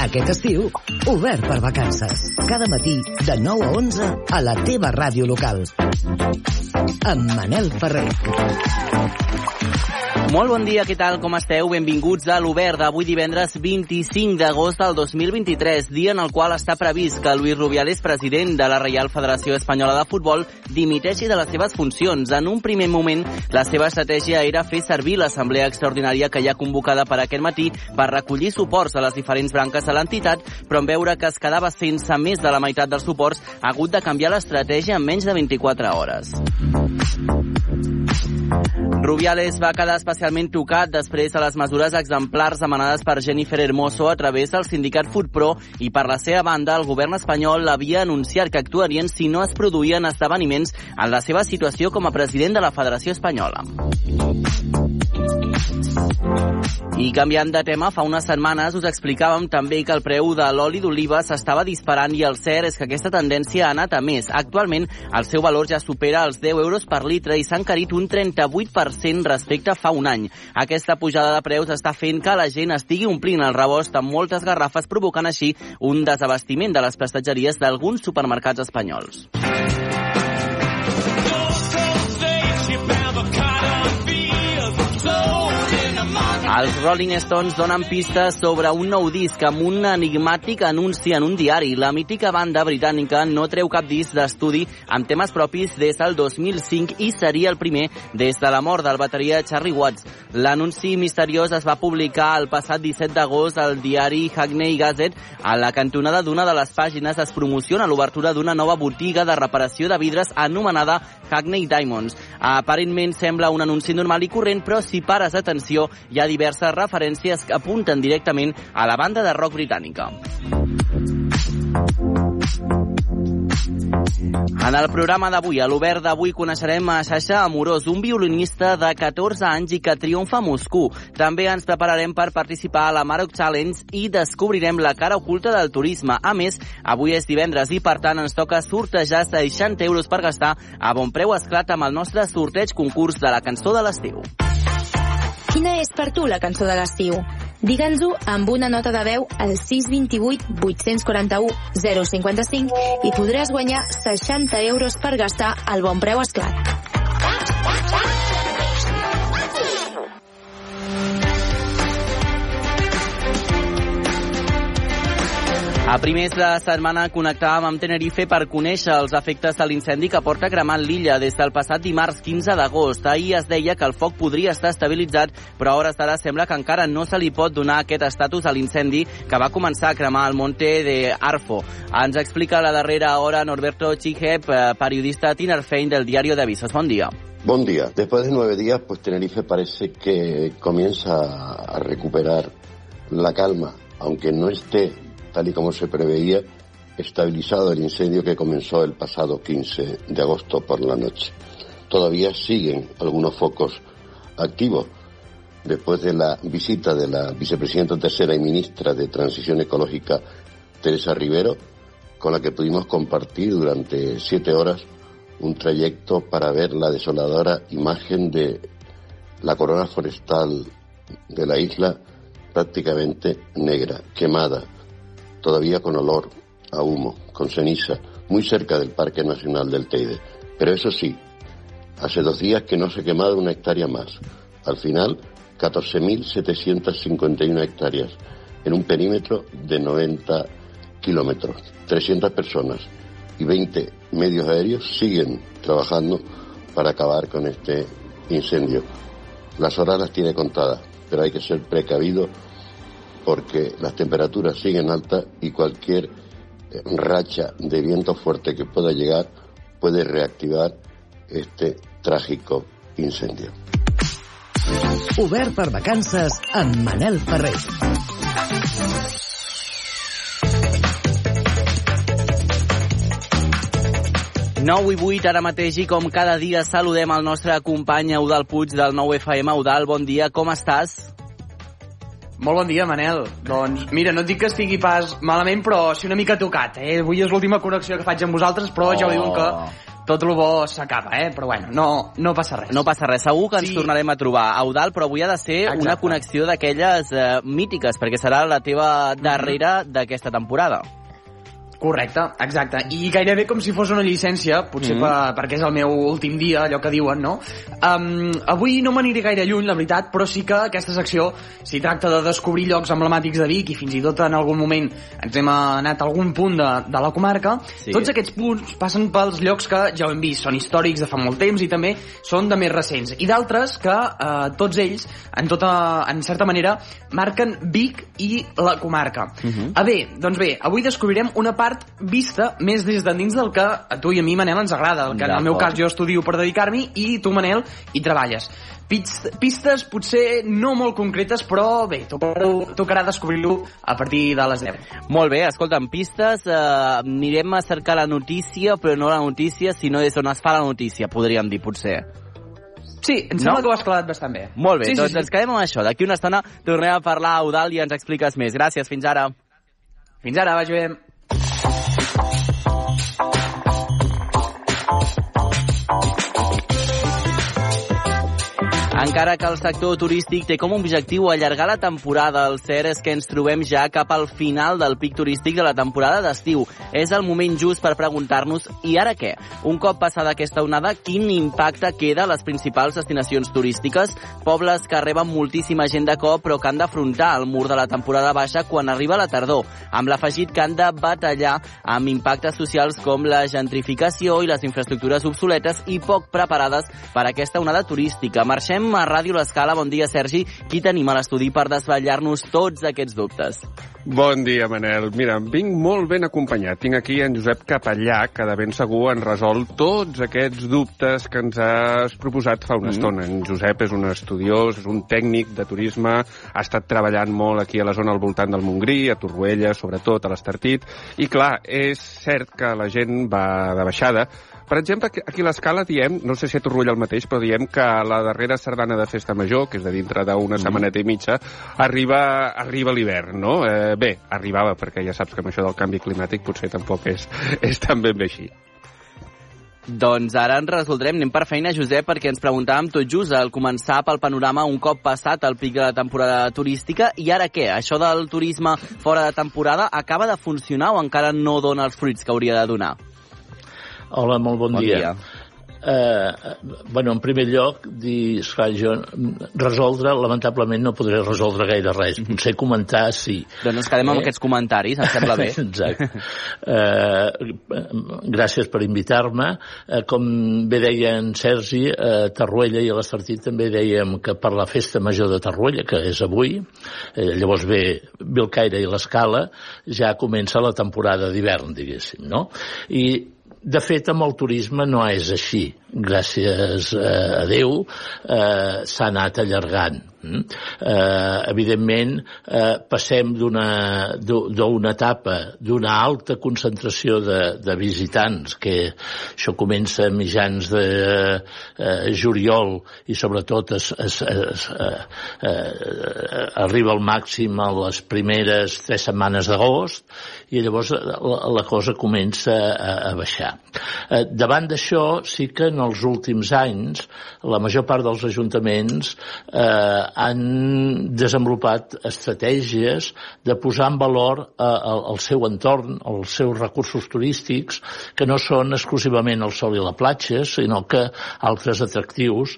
Aquest estiu, obert per vacances. Cada matí, de 9 a 11, a la teva ràdio local. Amb Manel Ferrer. Molt bon dia, què tal, com esteu? Benvinguts a l'Obert d'avui divendres 25 d'agost del 2023, dia en el qual està previst que Luis Rubiales, president de la Reial Federació Espanyola de Futbol, dimiteixi de les seves funcions. En un primer moment, la seva estratègia era fer servir l'assemblea extraordinària que hi ha convocada per aquest matí per recollir suports a les diferents branques de l'entitat, però en veure que es quedava sense més de la meitat dels suports, ha hagut de canviar l'estratègia en menys de 24 hores. Rubiales va quedar especialment tocat després de les mesures exemplars demanades per Jennifer Hermoso a través del sindicat FUTPRO i per la seva banda el govern espanyol havia anunciat que actuarien si no es produïen esdeveniments en la seva situació com a president de la Federació Espanyola. I canviant de tema, fa unes setmanes us explicàvem també que el preu de l'oli d'oliva s'estava disparant i el cert és que aquesta tendència ha anat a més. Actualment, el seu valor ja supera els 10 euros per litre i s'ha encarit un 38% respecte a fa un any. Aquesta pujada de preus està fent que la gent estigui omplint el rebost amb moltes garrafes, provocant així un desabastiment de les prestatgeries d'alguns supermercats espanyols. Els Rolling Stones donen pistes sobre un nou disc amb un enigmàtic anunci en un diari. La mítica banda britànica no treu cap disc d'estudi amb temes propis des del 2005 i seria el primer des de la mort del bateria Charlie Watts. L'anunci misteriós es va publicar el passat 17 d'agost al diari Hackney Gazette. A la cantonada d'una de les pàgines es promociona l'obertura d'una nova botiga de reparació de vidres anomenada Hackney Diamonds. Aparentment sembla un anunci normal i corrent, però si pares atenció hi ha diverses referències que apunten directament a la banda de rock britànica. En el programa d'avui, a l'Obert d'avui, coneixerem a Xaixa Amorós, un violinista de 14 anys i que triomfa a Moscou. També ens prepararem per participar a la Maroc Challenge i descobrirem la cara oculta del turisme. A més, avui és divendres i, per tant, ens toca sortejar 60 euros per gastar a bon preu esclat amb el nostre sorteig concurs de la cançó de l'estiu. Quina és per tu la cançó de l'estiu? Digue'ns-ho amb una nota de veu al 628 841 055 i podràs guanyar 60 euros per gastar al bon preu esclat. A primers de setmana connectàvem amb Tenerife per conèixer els efectes de l'incendi que porta cremant l'illa des del passat dimarts 15 d'agost. Ahir es deia que el foc podria estar estabilitzat, però a hores d'ara sembla que encara no se li pot donar aquest estatus a l'incendi que va començar a cremar al Monte de Arfo. Ens explica la darrera hora Norberto Chijep, eh, periodista Tinerfein del Diario de Avisos. Bon dia. Buen día. Después de nueve días, pues Tenerife parece que comienza a recuperar la calma, aunque no esté, tal y como se preveía, estabilizado el incendio que comenzó el pasado 15 de agosto por la noche. Todavía siguen algunos focos activos. Después de la visita de la vicepresidenta tercera y ministra de Transición Ecológica, Teresa Rivero, con la que pudimos compartir durante siete horas un trayecto para ver la desoladora imagen de la corona forestal de la isla prácticamente negra, quemada, todavía con olor a humo, con ceniza, muy cerca del Parque Nacional del Teide. Pero eso sí, hace dos días que no se quemaba una hectárea más. Al final, 14.751 hectáreas en un perímetro de 90 kilómetros, 300 personas y 20 medios aéreos siguen trabajando para acabar con este incendio. Las horas las tiene contadas, pero hay que ser precavido porque las temperaturas siguen altas y cualquier eh, racha de viento fuerte que pueda llegar puede reactivar este trágico incendio. Obert per vacances amb Manel Ferrer. Nou i 8 ara mateix i com cada dia saludem el nostre company Eudal Puig del nou FM. Eudal, bon dia, com estàs? Molt bon dia, Manel. Doncs mira, no et dic que estigui pas malament, però sí una mica tocat, eh? Avui és l'última connexió que faig amb vosaltres, però oh. ja ho diuen que tot el bo s'acaba, eh? Però bueno, no, no passa res. No passa res. Segur que ens Sí. tornarem a trobar. Eudal, però avui ha de ser Exacte. una connexió d'aquelles eh, mítiques, perquè serà la teva darrera d'aquesta temporada. Correcte, exacte. I gairebé com si fos una llicència, potser Mhm. mm -hmm. perquè és el meu últim dia, allò que diuen, no? Um, avui no m'aniré gaire lluny, la veritat, però sí que aquesta secció, si tracta de descobrir llocs emblemàtics de Vic i fins i tot en algun moment ens hem anat a algun punt de, de la comarca, Sí. tots aquests punts passen pels llocs que ja ho hem vist, són històrics de fa molt temps i també són de més recents. I d'altres que eh, tots ells, en, tota, en certa manera, marquen Vic i la comarca. Uh -huh. Ah, bé, doncs bé, avui descobrirem una part vista més des d'endins del que a tu i a mi, Manel, ens agrada. El que en el meu cas jo estudio per dedicar-m'hi i tu, Manel, hi treballes. Pist- Pistes potser no molt concretes, però bé, tocarà, tocarà descobrir-lo a partir de les 10. Molt bé, escolta'm, pistes, eh, anirem a cercar la notícia, però no la notícia, sinó des on es fa la notícia, podríem dir, potser. Sí, em No? sembla que ho has clavat bastant bé. Molt bé, sí, doncs sí, sí. ens quedem amb això. D'aquí una estona tornem a parlar a Eudal i ens expliques més. Gràcies, fins ara. Fins ara, vagi bé. Encara que el sector turístic té com a objectiu allargar la temporada, el cert és que ens trobem ja cap al final del pic turístic de la temporada d'estiu. És el moment just per preguntar-nos, i ara què? Un cop passada aquesta onada, quin impacte queda a les principals destinacions turístiques? Pobles que reben moltíssima gent de cop però que han d'afrontar el mur de la temporada baixa quan arriba la tardor, amb l'afegit que han de batallar amb impactes socials com la gentrificació i les infraestructures obsoletes i poc preparades per aquesta onada turística. Marxem a Ràdio L'Escala. Bon dia, Sergi. Qui tenim a l'estudi per desvetllar-nos tots aquests dubtes? Bon dia, Manel. Mira, vinc molt ben acompanyat. Tinc aquí en Josep Capellà, que de ben segur en resol tots aquests dubtes que ens has proposat fa una mm. estona. En Josep és un estudiós, és un tècnic de turisme, ha estat treballant molt aquí a la zona al voltant del Montgrí, a Torroella, sobretot a l'Estartit, i clar, és cert que la gent va de baixada, per exemple, aquí- a l'escala diem, no sé si a Torroella el mateix, però diem que la darrera sardana de Festa Major, que és de dintre d'una Mhm. setmaneta i mitja, arriba, arriba l'hivern, no? Eh, bé, arribava, perquè ja saps que amb això del canvi climàtic potser tampoc és, és tan ben bé així. Doncs ara ens resoldrem. Anem per feina, Josep, perquè ens preguntàvem tot just al començar pel panorama un cop passat el pic de la temporada turística. I ara què? Això del turisme fora de temporada acaba de funcionar o encara no dona els fruits que hauria de donar? Hola, molt bon, Bon dia. dia. Eh, bueno, en primer lloc, dir, esclar, jo mm, resoldre, lamentablement no podré resoldre gaire res. Potser comentar, sí. Doncs ens quedem amb Eh? aquests comentaris, em sembla bé. Exacte. Eh, gràcies per invitar-me. Eh, com bé deia en Sergi, eh, Tarruella i a l'Estartit també dèiem que per la festa major de Tarruella, que és avui, eh, llavors ve, ve el Caire i l'Escala, ja comença la temporada d'hivern, diguéssim, no? I de fet, amb el turisme no és així. Gràcies eh, a Déu eh, s'ha anat allargant. Mm? Eh, evidentment, eh, passem d'una d'u- d'una etapa d'una alta concentració de, de visitants, que això comença a mitjans de eh, juliol i sobretot es, es, es, eh, eh, arriba al màxim a les primeres tres setmanes d'agost i llavors la, la cosa comença a, a baixar. Eh, davant d'això, sí que en els últims anys la major part dels ajuntaments eh, han desenvolupat estratègies de posar en valor eh, el, el seu entorn, els seus recursos turístics, que no són exclusivament el sol i la platja, sinó que altres atractius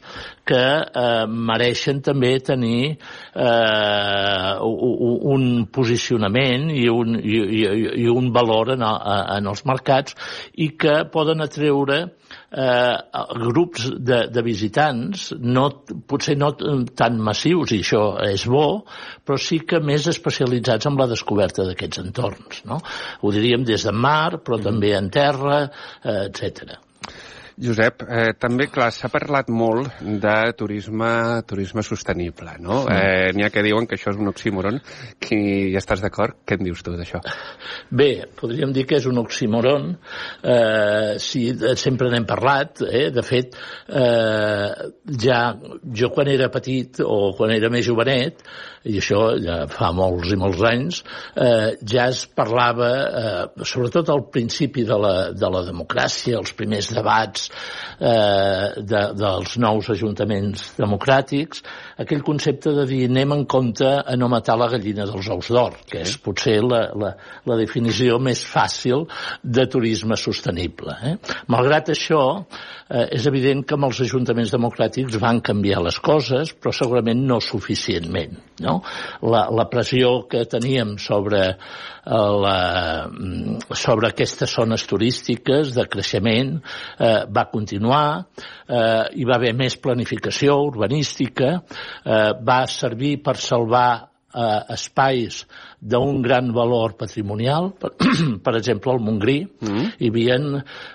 que eh, mereixen també tenir eh, un posicionament i un, i, i, i un valor en, el, en els mercats i que poden atreure eh, grups de, de visitants, no, potser no tan massius, i això és bo, però sí que més especialitzats en la descoberta d'aquests entorns. No? Ho diríem des de mar, però també en terra, eh, etc. Josep, eh, també, clar, s'ha parlat molt de turisme, turisme sostenible, no? Sí. Eh, N'hi ha que diuen que això és un oxímoron. Qui hi estàs d'acord? Què en dius tu d'això? Bé, podríem dir que és un oxímoron. Eh, sí, sempre n'hem parlat. Eh? De fet, eh, ja jo quan era petit o quan era més jovenet, i això ja fa molts i molts anys, eh, ja es parlava, eh, sobretot al principi de la, de la democràcia, els primers debats eh, de, dels nous ajuntaments democràtics, aquell concepte de dir anem en compte a no matar la gallina dels ous d'or, que és potser la, la, la definició més fàcil de turisme sostenible. Eh? Malgrat això, eh, és evident que amb els ajuntaments democràtics van canviar les coses, però segurament no suficientment. No? No? La, la pressió que teníem sobre, eh, la, mm, sobre aquestes zones turístiques de creixement eh, va continuar, eh, hi va haver més planificació urbanística, eh, va servir per salvar eh, espais d'un gran valor patrimonial, per, per exemple, al Montgrí, mm -hmm. hi havia,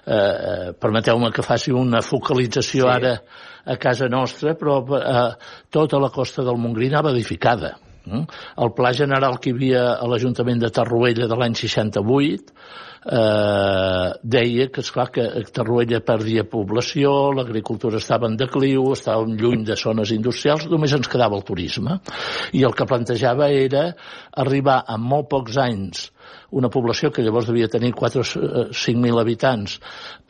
eh, permeteu-me que faci una focalització sí. ara a casa nostra, però eh, tota la costa del Montgrí anava edificada. Eh? El pla general que hi havia a l'Ajuntament de Tarruella de l'any 68 eh, deia que, esclar, que Tarruella perdia població, l'agricultura estava en decliu, estàvem lluny de zones industrials, només ens quedava el turisme. I el que plantejava era arribar en molt pocs anys una població que llavors devia tenir 4 o 5.000 habitants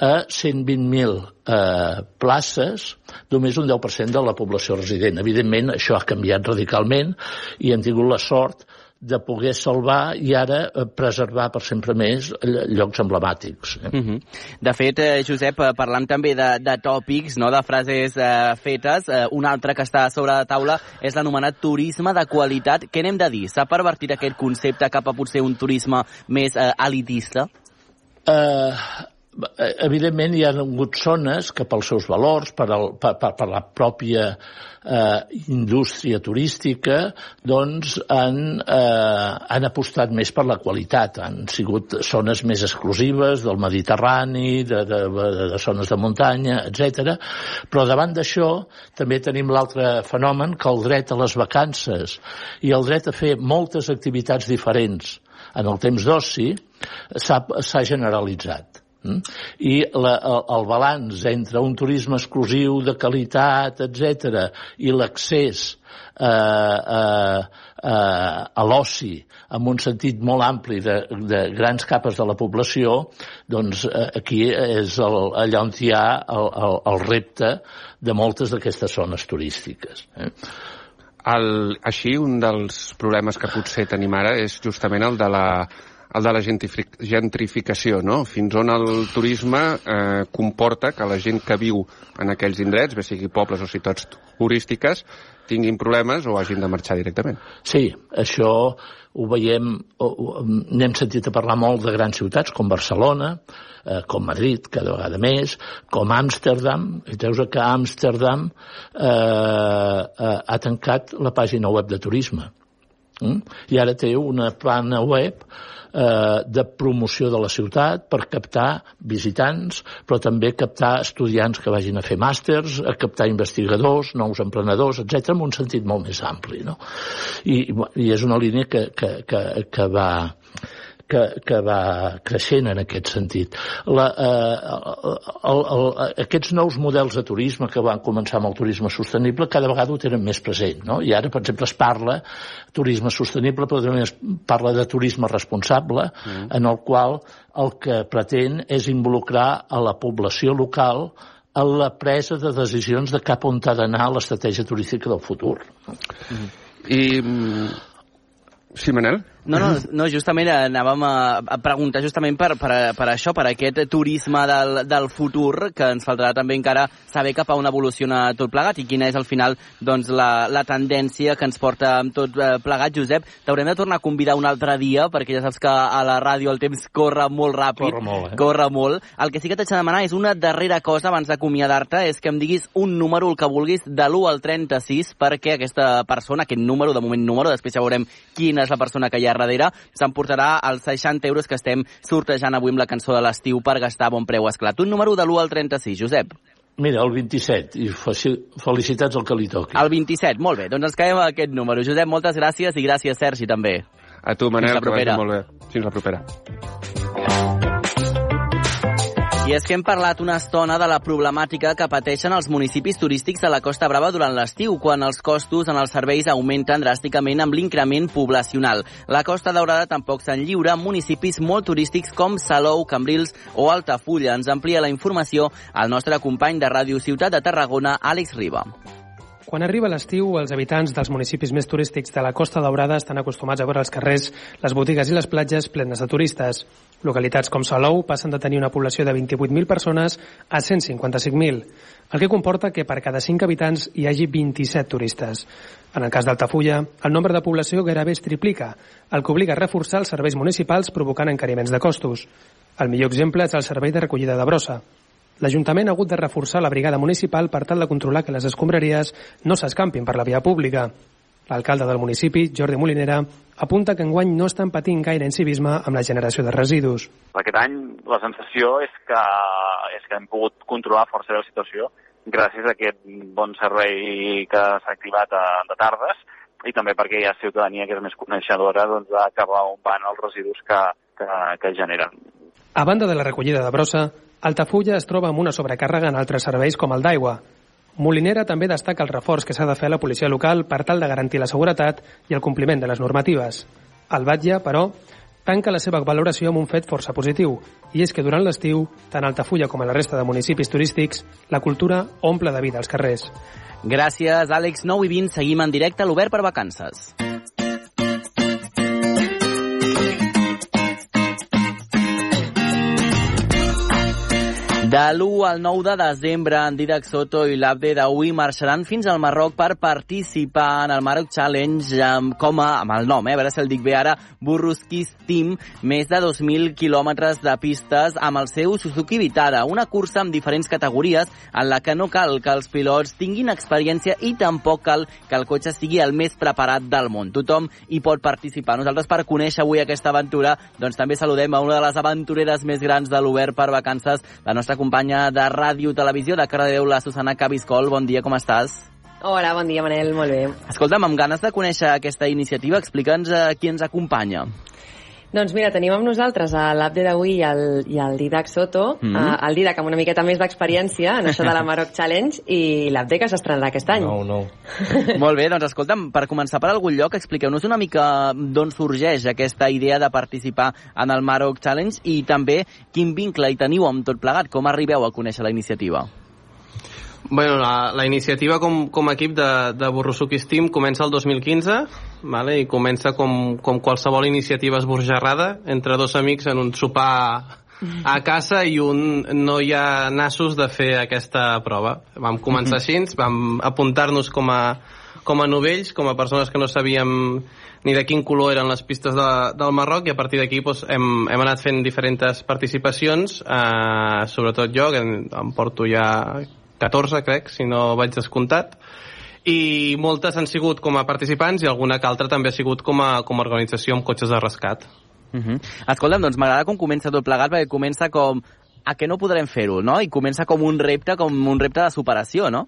a 120.000 eh, places, només un 10% de la població resident. Evidentment, això ha canviat radicalment i hem tingut la sort de poder salvar i ara eh, preservar per sempre més llocs emblemàtics. Eh? Uh -huh. De fet, eh, Josep, eh, parlant també de, de tòpics, no, de frases eh, fetes, eh, un altre que està sobre la taula és l'anomenat turisme de qualitat. Què n'hem de dir? S'ha pervertit aquest concepte cap a potser un turisme més eh, elitista? Uh, evidentment hi ha hagut zones que pels seus valors, per, el, per, per, per la pròpia eh, indústria turística, doncs han, eh, han apostat més per la qualitat. Han sigut zones més exclusives del Mediterrani, de, de, de, de zones de muntanya, etc. Però davant d'això també tenim l'altre fenomen que el dret a les vacances i el dret a fer moltes activitats diferents en el temps d'oci s'ha generalitzat? I la, el, el balanç entre un turisme exclusiu de qualitat, etc i l'accés eh, eh, eh, a l'oci amb un sentit molt ampli de, de grans capes de la població, doncs eh, aquí és el, allà on hi ha el, el, el repte de moltes d'aquestes zones turístiques. Eh? El, així, un dels problemes que potser tenim ara és justament el de la el de la gentrificació, no? Fins on el turisme eh, comporta que la gent que viu en aquells indrets, bé sigui pobles o ciutats turístiques, tinguin problemes o hagin de marxar directament. Sí, això ho veiem, n'hem sentit a parlar molt de grans ciutats com Barcelona, eh, com Madrid, cada vegada més, com Amsterdam, i veus que Amsterdam eh, eh, ha tancat la pàgina web de turisme. Mm? I ara té una plana web eh, de promoció de la ciutat per captar visitants, però també captar estudiants que vagin a fer màsters, a captar investigadors, nous emprenedors, etc en un sentit molt més ampli. No? I, I és una línia que, que, que, que va que, que va creixent en aquest sentit. La, eh, el, el, aquests nous models de turisme que van començar amb el turisme sostenible cada vegada ho tenen més present. No? I ara, per exemple, es parla turisme sostenible, però també es parla de turisme responsable, mm. en el qual el que pretén és involucrar a la població local en la presa de decisions de cap on ha d'anar l'estratègia turística del futur. Mm. I mm, Sí, Manel? No, no, no justament anàvem a, a preguntar justament per, per, per això, per aquest turisme del, del futur, que ens faltarà també encara saber cap a on evoluciona tot plegat i quina és al final doncs, la, la tendència que ens porta amb tot eh, plegat. Josep, t'haurem de tornar a convidar un altre dia, perquè ja saps que a la ràdio el temps corre molt ràpid. Corre molt, eh? Corre molt. El que sí que t'haig de demanar és una darrera cosa abans d'acomiadar-te, és que em diguis un número, el que vulguis, de l'1 al 36, perquè aquesta persona, aquest número, de moment número, després ja veurem quina és la persona que hi ha darrere s'emportarà els 60 euros que estem sortejant avui amb la cançó de l'estiu per gastar a bon preu esclat. Un número de l'1 al 36, Josep. Mira, el 27, i felicitats al que li toqui. El 27, molt bé. Doncs ens quedem a aquest número. Josep, moltes gràcies i gràcies, Sergi, també. A tu, Manel, que vagi propera. molt bé. Fins la propera. I és que hem parlat una estona de la problemàtica que pateixen els municipis turístics de la Costa Brava durant l'estiu, quan els costos en els serveis augmenten dràsticament amb l'increment poblacional. La Costa Daurada tampoc se'n lliura amb municipis molt turístics com Salou, Cambrils o Altafulla. Ens amplia la informació el nostre company de Ràdio Ciutat de Tarragona, Àlex Riba. Quan arriba l'estiu, els habitants dels municipis més turístics de la Costa Daurada estan acostumats a veure els carrers, les botigues i les platges plenes de turistes. Localitats com Salou passen de tenir una població de 28.000 persones a 155.000, el que comporta que per cada 5 habitants hi hagi 27 turistes. En el cas d'Altafulla, el nombre de població gairebé es triplica, el que obliga a reforçar els serveis municipals provocant encariments de costos. El millor exemple és el servei de recollida de brossa. L'Ajuntament ha hagut de reforçar la brigada municipal per tal de controlar que les escombraries no s'escampin per la via pública. L'alcalde del municipi, Jordi Molinera, apunta que enguany no estan patint gaire incivisme amb la generació de residus. Aquest any la sensació és que, és que hem pogut controlar força bé la situació gràcies a aquest bon servei que s'ha activat a, de tardes i també perquè hi ha ciutadania que és més coneixedora doncs, d'acabar on van els residus que, que, que generen. A banda de la recollida de brossa, Altafulla es troba amb una sobrecàrrega en altres serveis com el d'aigua. Molinera també destaca el reforç que s'ha de fer a la policia local per tal de garantir la seguretat i el compliment de les normatives. El Batlle, però, tanca la seva valoració amb un fet força positiu, i és que durant l'estiu, tant Altafulla com a la resta de municipis turístics, la cultura omple de vida als carrers. Gràcies, Àlex. 9 i 20, seguim en directe a l'Obert per Vacances. De l'1 al 9 de desembre, en Didac Soto i l'Abde d'Aui marxaran fins al Marroc per participar en el Maroc Challenge amb, com a, amb el nom, eh? a veure si el dic bé ara, Burruskis Team, més de 2.000 quilòmetres de pistes amb el seu Suzuki Vitara, una cursa amb diferents categories en la que no cal que els pilots tinguin experiència i tampoc cal que el cotxe sigui el més preparat del món. Tothom hi pot participar. Nosaltres, per conèixer avui aquesta aventura, doncs també saludem a una de les aventureres més grans de l'Obert per Vacances, la nostra companya de ràdio televisió de Cardedeu, la Susana Cabiscol. Bon dia, com estàs? Hola, bon dia, Manel, molt bé. Escolta'm, amb ganes de conèixer aquesta iniciativa, explica'ns uh, qui ens acompanya. Doncs mira, tenim amb nosaltres a l'Abde d'avui i, el, i el Didac Soto, mm -hmm. el Didac amb una miqueta més d'experiència en això de la Maroc Challenge i l'Abde que s'estrenarà aquest any. No, no. Molt bé, doncs escolta'm, per començar per algun lloc, expliqueu-nos una mica d'on sorgeix aquesta idea de participar en el Maroc Challenge i també quin vincle hi teniu amb tot plegat, com arribeu a conèixer la iniciativa. Bueno, la, la iniciativa com, com a equip de, de Borrosuki Steam comença el 2015 vale? i comença com, com qualsevol iniciativa esborjarrada entre dos amics en un sopar a casa i un no hi ha nassos de fer aquesta prova. Vam començar així, vam apuntar-nos com a, com a novells, com a persones que no sabíem ni de quin color eren les pistes de, del Marroc i a partir d'aquí doncs, hem, hem anat fent diferents participacions, eh, sobretot jo, que em porto ja 14, crec, si no vaig descomptat, i moltes han sigut com a participants i alguna que altra també ha sigut com a, com a organització amb cotxes de rescat. Uh -huh. Escolta'm, doncs m'agrada com comença tot plegat, perquè comença com a què no podrem fer-ho, no? I comença com un repte, com un repte de superació, no?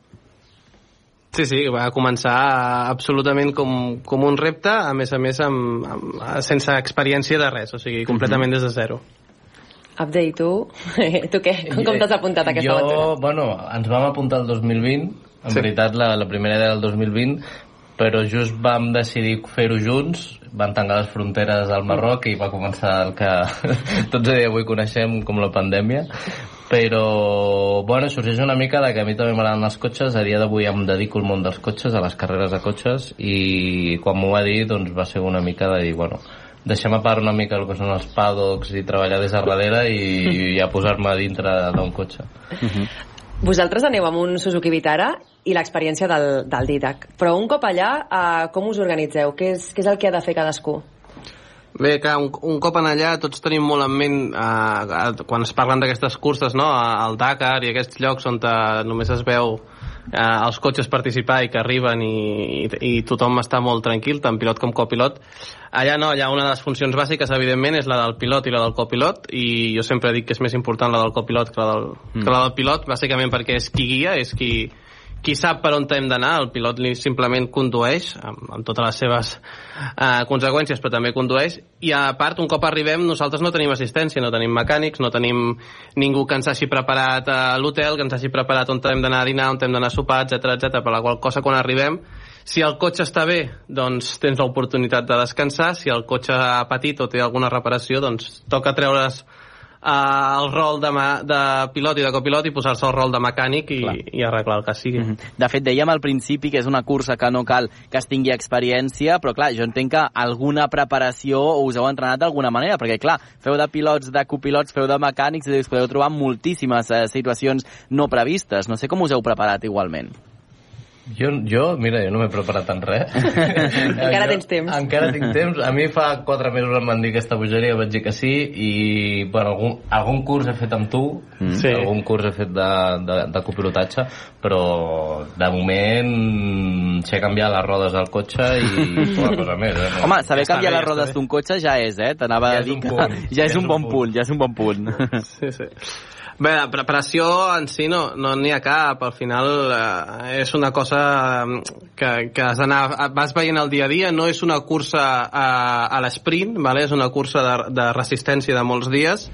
Sí, sí, va començar absolutament com, com un repte, a més a més amb, amb, sense experiència de res, o sigui, completament des de zero. Abde, i tu? tu què? Com, com t'has apuntat a aquesta jo, aventura? bueno, ens vam apuntar el 2020, en sí. veritat la, la primera era el 2020, però just vam decidir fer-ho junts, van tancar les fronteres al Marroc i va començar el que tots a dia avui coneixem com la pandèmia, però bueno, sorgeix una mica de que a mi també m'agraden els cotxes, a dia d'avui em dedico al món dels cotxes, a les carreres de cotxes i quan m'ho va dir doncs va ser una mica de dir, bueno, deixem a part una mica el que són els paddocks i treballar des de darrere i, i a posar-me dintre d'un cotxe. Uh -huh. Vosaltres aneu amb un Suzuki Vitara i l'experiència del, del Didac. Però un cop allà, eh, com us organitzeu? Què és, què és el que ha de fer cadascú? Bé, que un, un cop en allà tots tenim molt en ment eh, quan es parlen d'aquestes curses, no? al Dakar i aquests llocs on te, només es veu eh, els cotxes participar i que arriben i, i, i tothom està molt tranquil, tant pilot com copilot. Allà no, allà una de les funcions bàsiques, evidentment, és la del pilot i la del copilot, i jo sempre dic que és més important la del copilot que la del, mm. que la del pilot, bàsicament perquè és qui guia, és qui, qui sap per on hem d'anar, el pilot li simplement condueix, amb, amb totes les seves eh, conseqüències, però també condueix, i a part, un cop arribem, nosaltres no tenim assistència, no tenim mecànics, no tenim ningú que ens hagi preparat a l'hotel, que ens hagi preparat on hem d'anar a dinar, on hem d'anar a sopar, etc etc. per la qual cosa, quan arribem, si el cotxe està bé, doncs tens l'oportunitat de descansar, si el cotxe ha patit o té alguna reparació, doncs toca treure's eh, el rol de, ma, de pilot i de copilot i posar-se el rol de mecànic i, i arreglar el que sigui. Mm -hmm. De fet, dèiem al principi que és una cursa que no cal que es tingui experiència, però clar, jo entenc que alguna preparació us heu entrenat d'alguna manera, perquè clar, feu de pilots, de copilots, feu de mecànics, i us podeu trobar moltíssimes eh, situacions no previstes. No sé com us heu preparat igualment. Jo, jo, mira, jo no m'he preparat en res. encara tens temps. Encara tinc temps. A mi fa quatre mesos em van dir aquesta bogeria, vaig dir que sí, i bueno, algun, algun curs he fet amb tu, mm. sí. algun curs he fet de, de, de copilotatge, però de moment sé canviar les rodes del cotxe i una cosa més. Eh? Home, saber ja canviar bé, les rodes d'un cotxe ja és, eh? T'anava ja a dir que ja, ja és un, un bon punt. punt, ja és un bon punt. Sí, sí. Bé, la preparació en si no n'hi no ha cap. Al final eh, és una cosa mm, que, que has d'anar... Vas veient el dia a dia, no és una cursa a, a l'esprint, vale? és una cursa de, de resistència de molts dies,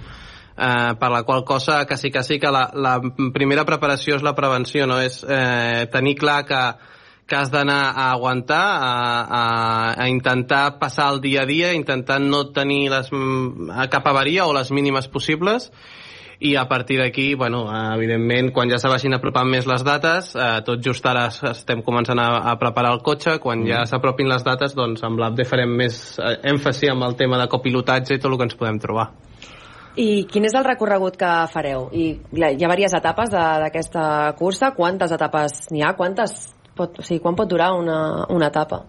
eh, per la qual cosa quasi, quasi que la, la primera preparació és la prevenció, no? és eh, tenir clar que que has d'anar a aguantar, a, a, a intentar passar el dia a dia, intentant no tenir les, cap avaria o les mínimes possibles, i a partir d'aquí, bueno, evidentment, quan ja se vagin apropant més les dates, eh, tot just ara estem començant a, a preparar el cotxe, quan mm. ja s'apropin les dates, doncs amb l'APD farem més eh, èmfasi amb el tema de copilotatge i tot el que ens podem trobar. I quin és el recorregut que fareu? I hi ha diverses etapes d'aquesta cursa. Quantes etapes n'hi ha? Quantes pot, o sigui, quan pot durar una, una etapa?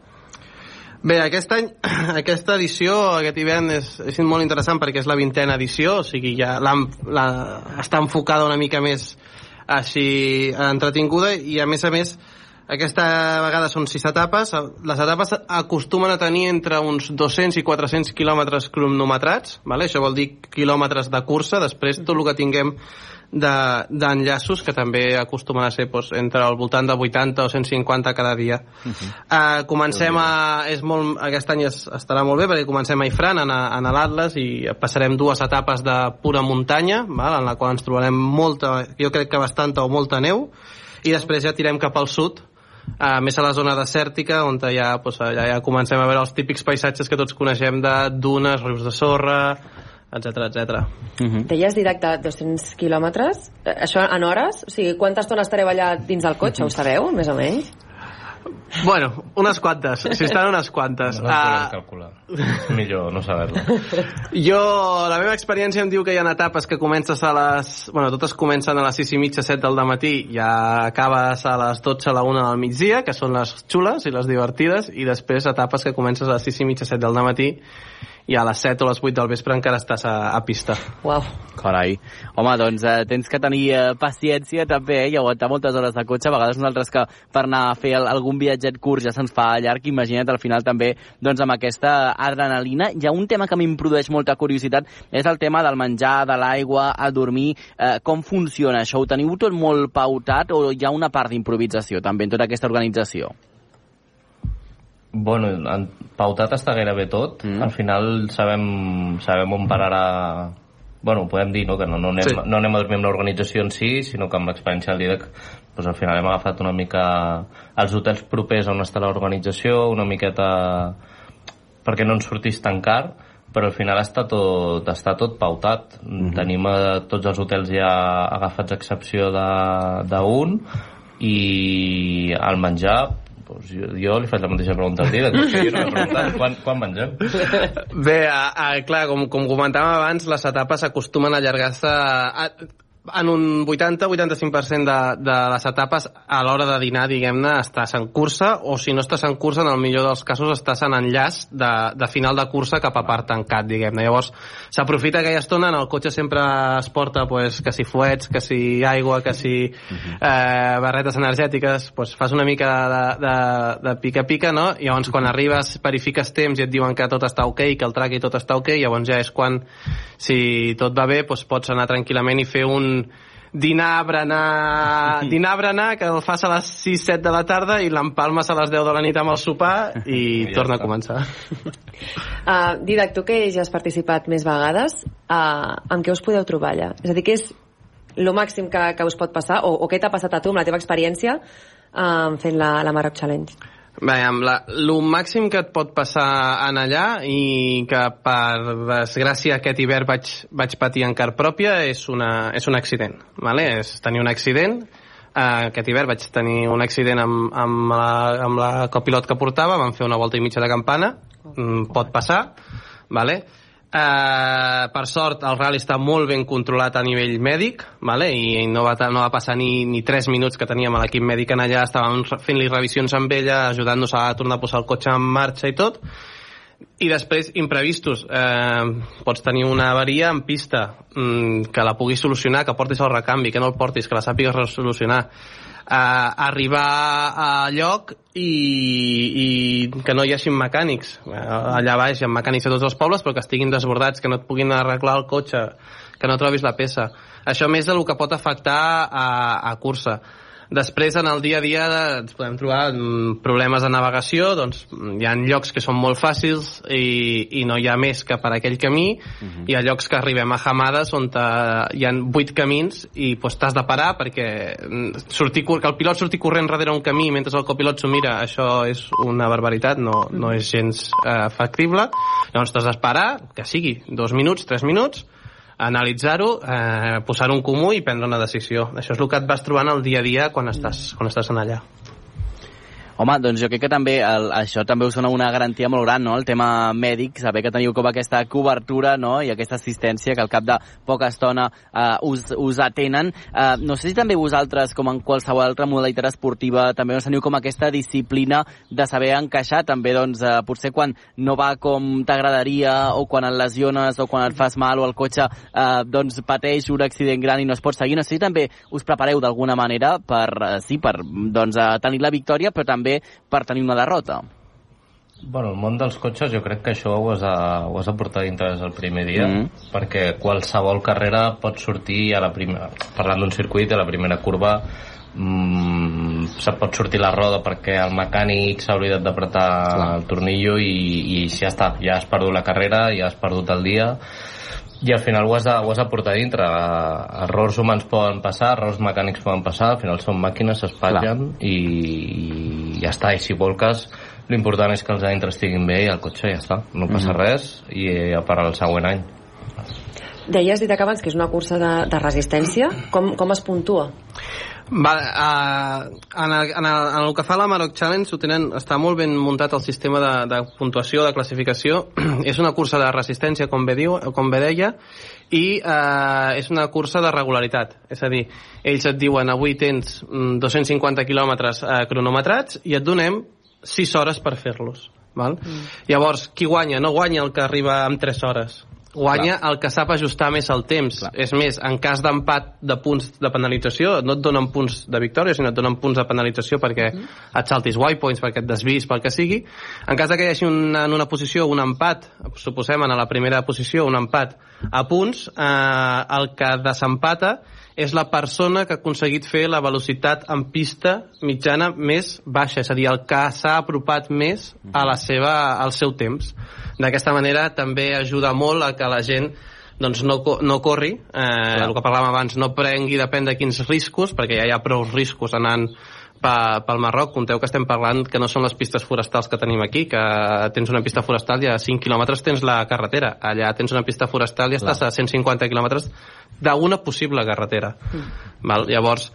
Bé, aquest any, aquesta edició, aquest hivern, és, és molt interessant perquè és la vintena edició, o sigui, ja la, la, està enfocada una mica més així entretinguda i a més a més aquesta vegada són sis etapes. Les etapes acostumen a tenir entre uns 200 i 400 quilòmetres cronometrats, vale? això vol dir quilòmetres de cursa, després tot el que tinguem d'enllaços de, que també acostumen a ser doncs, entre el voltant de 80 o 150 cada dia. Uh -huh. uh, comencem a... És molt, aquest any es, estarà molt bé perquè comencem a Ifran, en, en l'Atlas, i passarem dues etapes de pura muntanya, val? en la qual ens trobarem molta, jo crec que bastanta o molta neu, i després ja tirem cap al sud, uh, més a la zona desèrtica, on ja, doncs, ja, ja comencem a veure els típics paisatges que tots coneixem de dunes, rius de sorra, etc etc. Uh -huh. Deies directe 200 quilòmetres, eh, això en hores? O sigui, quanta estona estareu allà dins del cotxe, uh -huh. ho sabeu, més o menys? Bueno, unes quantes, si estan unes quantes. No uh, calcular. Millor no saber-lo. Jo, la meva experiència em diu que hi ha etapes que comences a les... Bueno, totes comencen a les 6 i mitja, 7 del matí, ja acabes a les 12, a la 1 del migdia, que són les xules i les divertides, i després etapes que comences a les 6 i mitja, 7 del matí, i a les 7 o les 8 del vespre encara estàs a, a pista. Uau. Carai. Home, doncs eh, tens que tenir eh, paciència també eh, i aguantar moltes hores de cotxe. A vegades nosaltres que per anar a fer el, algun viatget curt ja se'ns fa llarg, imagina't al final també doncs, amb aquesta adrenalina. Hi ha un tema que em produeix molta curiositat, és el tema del menjar, de l'aigua, el dormir. Eh, com funciona això? Ho teniu tot molt pautat o hi ha una part d'improvisació també en tota aquesta organització? Bueno, en, pautat està gairebé tot. Mm. Al final sabem, sabem on pararà... Bueno, podem dir no, que no, no, anem, sí. no anem a dormir amb l'organització en si, sinó que amb l'experiència del DIDEC doncs al final hem agafat una mica els hotels propers on està l'organització, una miqueta perquè no ens sortís tan car, però al final està tot, està tot pautat. Mm -hmm. Tenim a, eh, tots els hotels ja agafats a excepció d'un i el menjar pues jo, jo li faig la mateixa pregunta al dia, que jo no m'he preguntat quan, quan mengem. Bé, a, a, clar, com, com comentàvem abans, les etapes acostumen a allargar-se... en un 80-85% de, de les etapes a l'hora de dinar, diguem-ne, estàs en cursa o si no estàs en cursa, en el millor dels casos estàs en enllaç de, de final de cursa cap a part tancat, diguem-ne. Llavors, s'aprofita aquella estona, en el cotxe sempre es porta pues, que si fuets, que si aigua, que si eh, barretes energètiques, pues, fas una mica de pica-pica, no? I llavors quan arribes, verifiques temps i et diuen que tot està ok, que el track i tot està ok, llavors ja és quan, si tot va bé, pues, pots anar tranquil·lament i fer un dinar, berenar, dinar, berenar, que el fas a les 6-7 de la tarda i l'empalmes a les 10 de la nit amb el sopar i, I torna a començar. Uh, Didac, tu que ja has participat més vegades, uh, amb què us podeu trobar allà? És a dir, què és el màxim que, que us pot passar, o, o què t'ha passat a tu amb la teva experiència uh, fent la, la Maroc Challenge? Amb la, el màxim que et pot passar en allà i que per desgràcia aquest hivern vaig, vaig patir en car pròpia és, una, és un accident. Vale? És tenir un accident Uh, aquest hivern vaig tenir un accident amb, amb, la, amb la copilot que portava, vam fer una volta i mitja de campana, mm, pot passar, vale? Uh, per sort el rally està molt ben controlat a nivell mèdic vale? i no va, no va passar ni, ni 3 minuts que teníem l'equip mèdic en allà estàvem fent-li revisions amb ella ajudant-nos a tornar a posar el cotxe en marxa i tot. I després imprevistos. Eh, pots tenir una avaria en pista mm, que la puguis solucionar que portis el recanvi, que no el portis, que la sàpigues resolucionar. eh, arribar a lloc i, i que no hi hagi mecànics. Allà baix hi ha mecànics a tots els pobles, però que estiguin desbordats, que no et puguin arreglar el cotxe, que no trobis la peça. Això més del que pot afectar a, a cursa. Després, en el dia a dia, ens podem trobar problemes de navegació, doncs hi ha llocs que són molt fàcils i, i no hi ha més que per aquell camí, uh -huh. hi ha llocs que arribem a Hamades on hi ha vuit camins i doncs, t'has de parar perquè mm, sortir, que el pilot surti corrent darrere un camí mentre el copilot s'ho mira, això és una barbaritat, no, no és gens eh, factible. Llavors t'has d'esperar, que sigui dos minuts, tres minuts, analitzar-ho, eh, posar-ho en comú i prendre una decisió. Això és el que et vas trobant el dia a dia quan estàs, quan estàs en allà. Home, doncs jo crec que també el, això també us dona una garantia molt gran, no?, el tema mèdic, saber que teniu com aquesta cobertura, no?, i aquesta assistència que al cap de poca estona eh, us, us atenen. Eh, no sé si també vosaltres, com en qualsevol altra modalitat esportiva, també us teniu com aquesta disciplina de saber encaixar, també, doncs, eh, potser quan no va com t'agradaria, o quan et lesiones, o quan et fas mal, o el cotxe, eh, doncs, pateix un accident gran i no es pot seguir. No sé si també us prepareu d'alguna manera per, eh, sí, per, doncs, eh, tenir la victòria, però també també per tenir una derrota. Bueno, el món dels cotxes jo crec que això ho has de, ho has de portar dintre des del primer dia, mm. perquè qualsevol carrera pot sortir a la primera, parlant d'un circuit, a la primera curva mm, se pot sortir la roda perquè el mecànic s'ha oblidat d'apretar el tornillo i, i ja està, ja has perdut la carrera, ja has perdut el dia i al final ho has de, ho has de portar dintre errors humans poden passar errors mecànics poden passar, al final són màquines s'espatllen i, i ja està i si volques l'important és que els anys estiguin bé i el cotxe ja està no passa mm -hmm. res i a parar el següent any Deies, dit abans, que és una cursa de, de resistència. Com, com es puntua? Va, uh, en, el, en, el, en el que fa la Maroc Challenge ho tenen, està molt ben muntat el sistema de, de puntuació, de classificació és una cursa de resistència com bé, diu, com bé deia i uh, és una cursa de regularitat és a dir, ells et diuen avui tens 250 mm, quilòmetres uh, cronometrats i et donem 6 hores per fer-los Val? Mm. Llavors, qui guanya? No guanya el que arriba amb 3 hores guanya Clar. el que sap ajustar més el temps. Clar. És més, en cas d'empat de punts de penalització, no et donen punts de victòria, sinó et donen punts de penalització perquè mm. et saltis white points, perquè et desvis, pel que sigui. En cas de que hi hagi una, en una posició un empat, suposem en la primera posició un empat a punts, eh, el que desempata és la persona que ha aconseguit fer la velocitat en pista mitjana més baixa, és a dir, el que s'ha apropat més a la seva, al seu temps. D'aquesta manera també ajuda molt a que la gent doncs no, no corri, eh, el que parlàvem abans, no prengui depèn de quins riscos, perquè ja hi ha prou riscos anant pel Marroc, compteu que estem parlant que no són les pistes forestals que tenim aquí, que tens una pista forestal i a 5 quilòmetres tens la carretera, allà tens una pista forestal i estàs a 150 quilòmetres d'una possible carretera. Mm. Val? Llavors,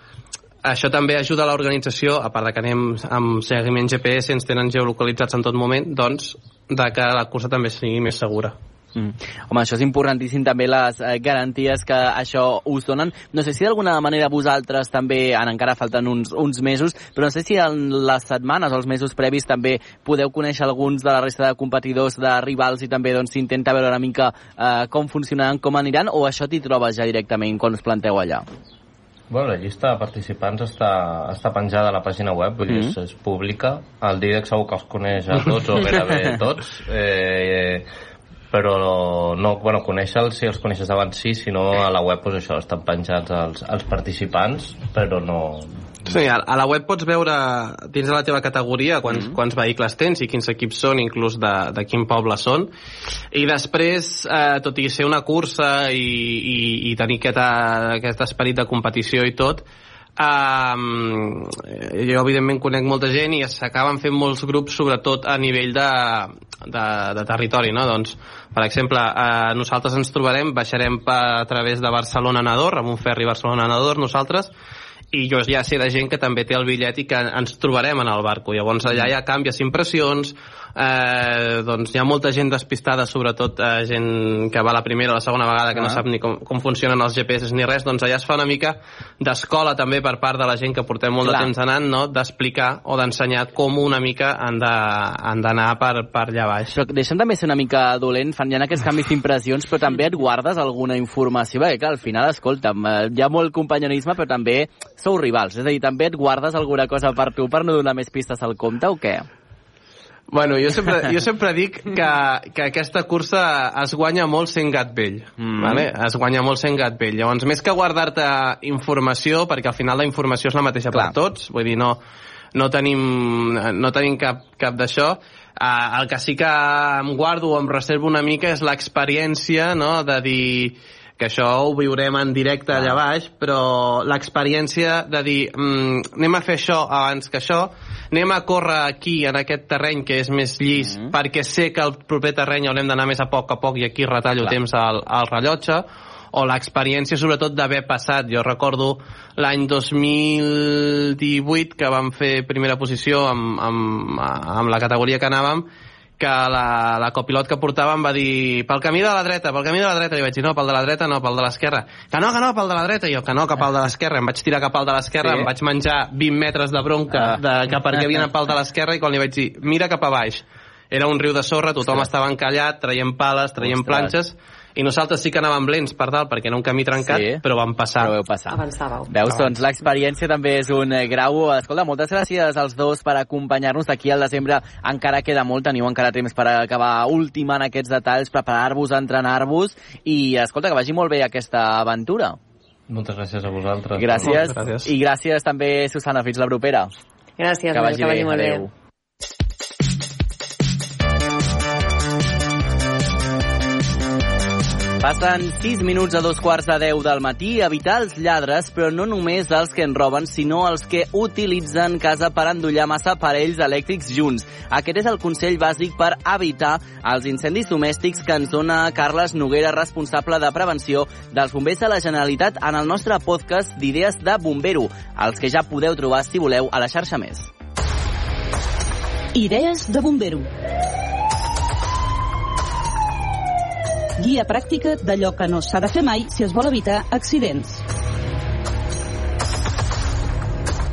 això també ajuda a l'organització, a part de que anem amb seguiment GPS, ens tenen geolocalitzats en tot moment, doncs, de que la cursa també sigui més segura. Mm. Home, això és importantíssim també les eh, garanties que això us donen. No sé si d'alguna manera vosaltres també, en encara falten uns, uns mesos, però no sé si en les setmanes o els mesos previs també podeu conèixer alguns de la resta de competidors, de rivals i també doncs veure una mica eh, com funcionaran, com aniran o això t'hi trobes ja directament quan us planteu allà? Bueno, la llista de participants està, està penjada a la pàgina web, vull dir, Mhm. és, és pública. El Dídac segur que els coneix a tots o gairebé tots. Eh, però no, bueno, conèixer-los, si els coneixes d'abans sí, si no a la web, doncs això, estan penjats els, els participants, però no... Sí, a, a la web pots veure dins de la teva categoria quants, mm -hmm. quants vehicles tens i quins equips són, inclús de, de quin poble són. I després, eh, tot i ser una cursa i, i, i tenir aquest, aquest esperit de competició i tot, Um, jo evidentment conec molta gent i s'acaben fent molts grups sobretot a nivell de, de, de territori no? doncs, per exemple eh, nosaltres ens trobarem, baixarem per, a través de Barcelona a Nador amb un ferri Barcelona a Nador nosaltres i jo ja sé de gent que també té el bitllet i que ens trobarem en el barco. Llavors allà hi ha canvis, impressions, eh, doncs hi ha molta gent despistada, sobretot eh, gent que va la primera o la segona vegada que Ah. no sap ni com, com funcionen els GPS ni res, doncs allà es fa una mica d'escola també per part de la gent que portem molt Clar. de temps anant, no? d'explicar o d'ensenyar com una mica han d'anar per, per allà baix. Però deixa'm també ser una mica dolent, fan ja aquests canvis d'impressions, però també et guardes alguna informació, perquè clar, al final, escolta'm, eh, hi ha molt companyonisme, però també sou rivals, és a dir, també et guardes alguna cosa per tu per no donar més pistes al compte o què? Bueno, jo sempre, jo sempre dic que, que aquesta cursa es guanya molt sent gat vell. Mm. Vale? Es guanya molt sent gat vell. Llavors, més que guardar-te informació, perquè al final la informació és la mateixa Clar. per tots, vull dir, no, no tenim, no tenim cap, cap d'això, Uh, el que sí que em guardo o em reservo una mica és l'experiència no? de dir que això ho viurem en directe allà baix, però l'experiència de dir mm, anem a fer això abans que això, anem a córrer aquí, en aquest terreny que és més llis, mm -hmm. perquè sé que el proper terreny haurem d'anar més a poc a poc i aquí retallo Clar. temps al, al rellotge, o l'experiència sobretot d'haver passat. Jo recordo l'any 2018 que vam fer primera posició amb, amb, amb la categoria que anàvem, que la, la copilot que portàvem va dir pel camí de la dreta, pel camí de la dreta, i vaig dir no, pel de la dreta, no, pel de l'esquerra. Que no, que no, pel de la dreta, i jo que no, que pel de l'esquerra. Em vaig tirar cap al de l'esquerra, Sí. em vaig menjar 20 metres de bronca Ah. de, que perquè havia anat pel de l'esquerra i quan li vaig dir mira cap a baix, era un riu de sorra, tothom Ostres. estava encallat, traient pales, traient Ostres. planxes, i nosaltres sí que anàvem lents per dalt perquè era un camí trencat, Sí. però vam passar. Però veu passar. Avançàveu. Veus, doncs l'experiència també és un eh, grau. Escolta, moltes gràcies als dos per acompanyar-nos. D'aquí al desembre encara queda molt, teniu encara temps per acabar ultimant aquests detalls, preparar-vos, entrenar-vos i, escolta, que vagi molt bé aquesta aventura. Moltes gràcies a vosaltres. Gràcies. Gràcies. I gràcies també, Susana. Fins la propera. Gràcies, que vagi que vagi bé. molt bé. Adéu. Passen 6 minuts a dos quarts de 10 del matí. Evitar els lladres, però no només els que en roben, sinó els que utilitzen casa per endollar massa parells elèctrics junts. Aquest és el consell bàsic per evitar els incendis domèstics que ens dona Carles Noguera, responsable de prevenció dels bombers de la Generalitat en el nostre podcast d'idees de bombero, els que ja podeu trobar, si voleu, a la xarxa més. Idees de bombero. Guia pràctica d'allò que no s'ha de fer mai si es vol evitar accidents.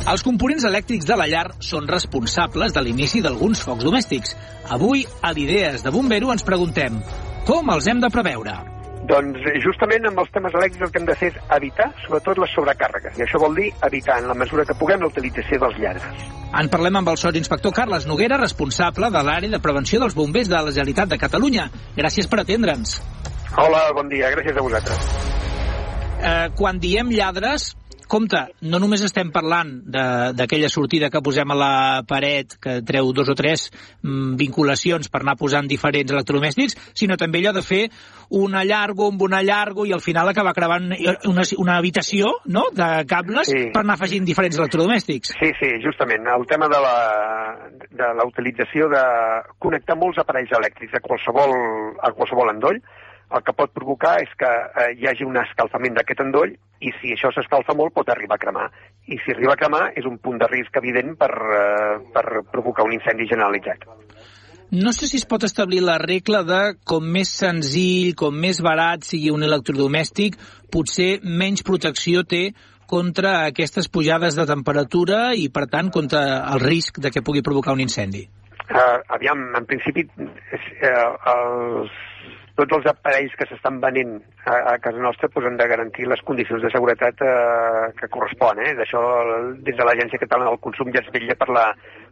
Els components elèctrics de la llar són responsables de l'inici d'alguns focs domèstics. Avui, a l'Idees de Bombero, ens preguntem com els hem de preveure? Doncs eh, justament amb els temes elèctrics el que hem de fer és evitar, sobretot, les sobrecàrregues. I això vol dir evitar, en la mesura que puguem, la utilització dels lladres. En parlem amb el sotsinspector Carles Noguera, responsable de l'àrea de prevenció dels bombers de la Generalitat de Catalunya. Gràcies per atendre'ns. Hola, bon dia, gràcies a vosaltres. Eh, quan diem lladres, compte, no només estem parlant de- d'aquella sortida que posem a la paret, que treu dos o tres mm, vinculacions per anar posant diferents electrodomèstics, sinó també allò de fer un allargo amb un allargo i al final acabar creuant una, una habitació no? de cables Sí. per anar afegint diferents electrodomèstics. Sí, sí, justament. El tema de la, de la utilització de connectar molts aparells elèctrics a qualsevol, a qualsevol endoll, el que pot provocar és que eh, hi hagi un escalfament d'aquest endoll i si això s'escalfa molt pot arribar a cremar. I si arriba a cremar és un punt de risc evident per, eh, per provocar un incendi generalitzat. No sé si es pot establir la regla de com més senzill, com més barat sigui un electrodomèstic, potser menys protecció té contra aquestes pujades de temperatura i, per tant, contra el risc de que pugui provocar un incendi. Uh, aviam, en principi, uh, els, tots els aparells que s'estan venent a, a casa nostra pues, han de garantir les condicions de seguretat uh, que correspon. Eh? D'això, des de l'Agència Catalana del Consum ja es vetlla per la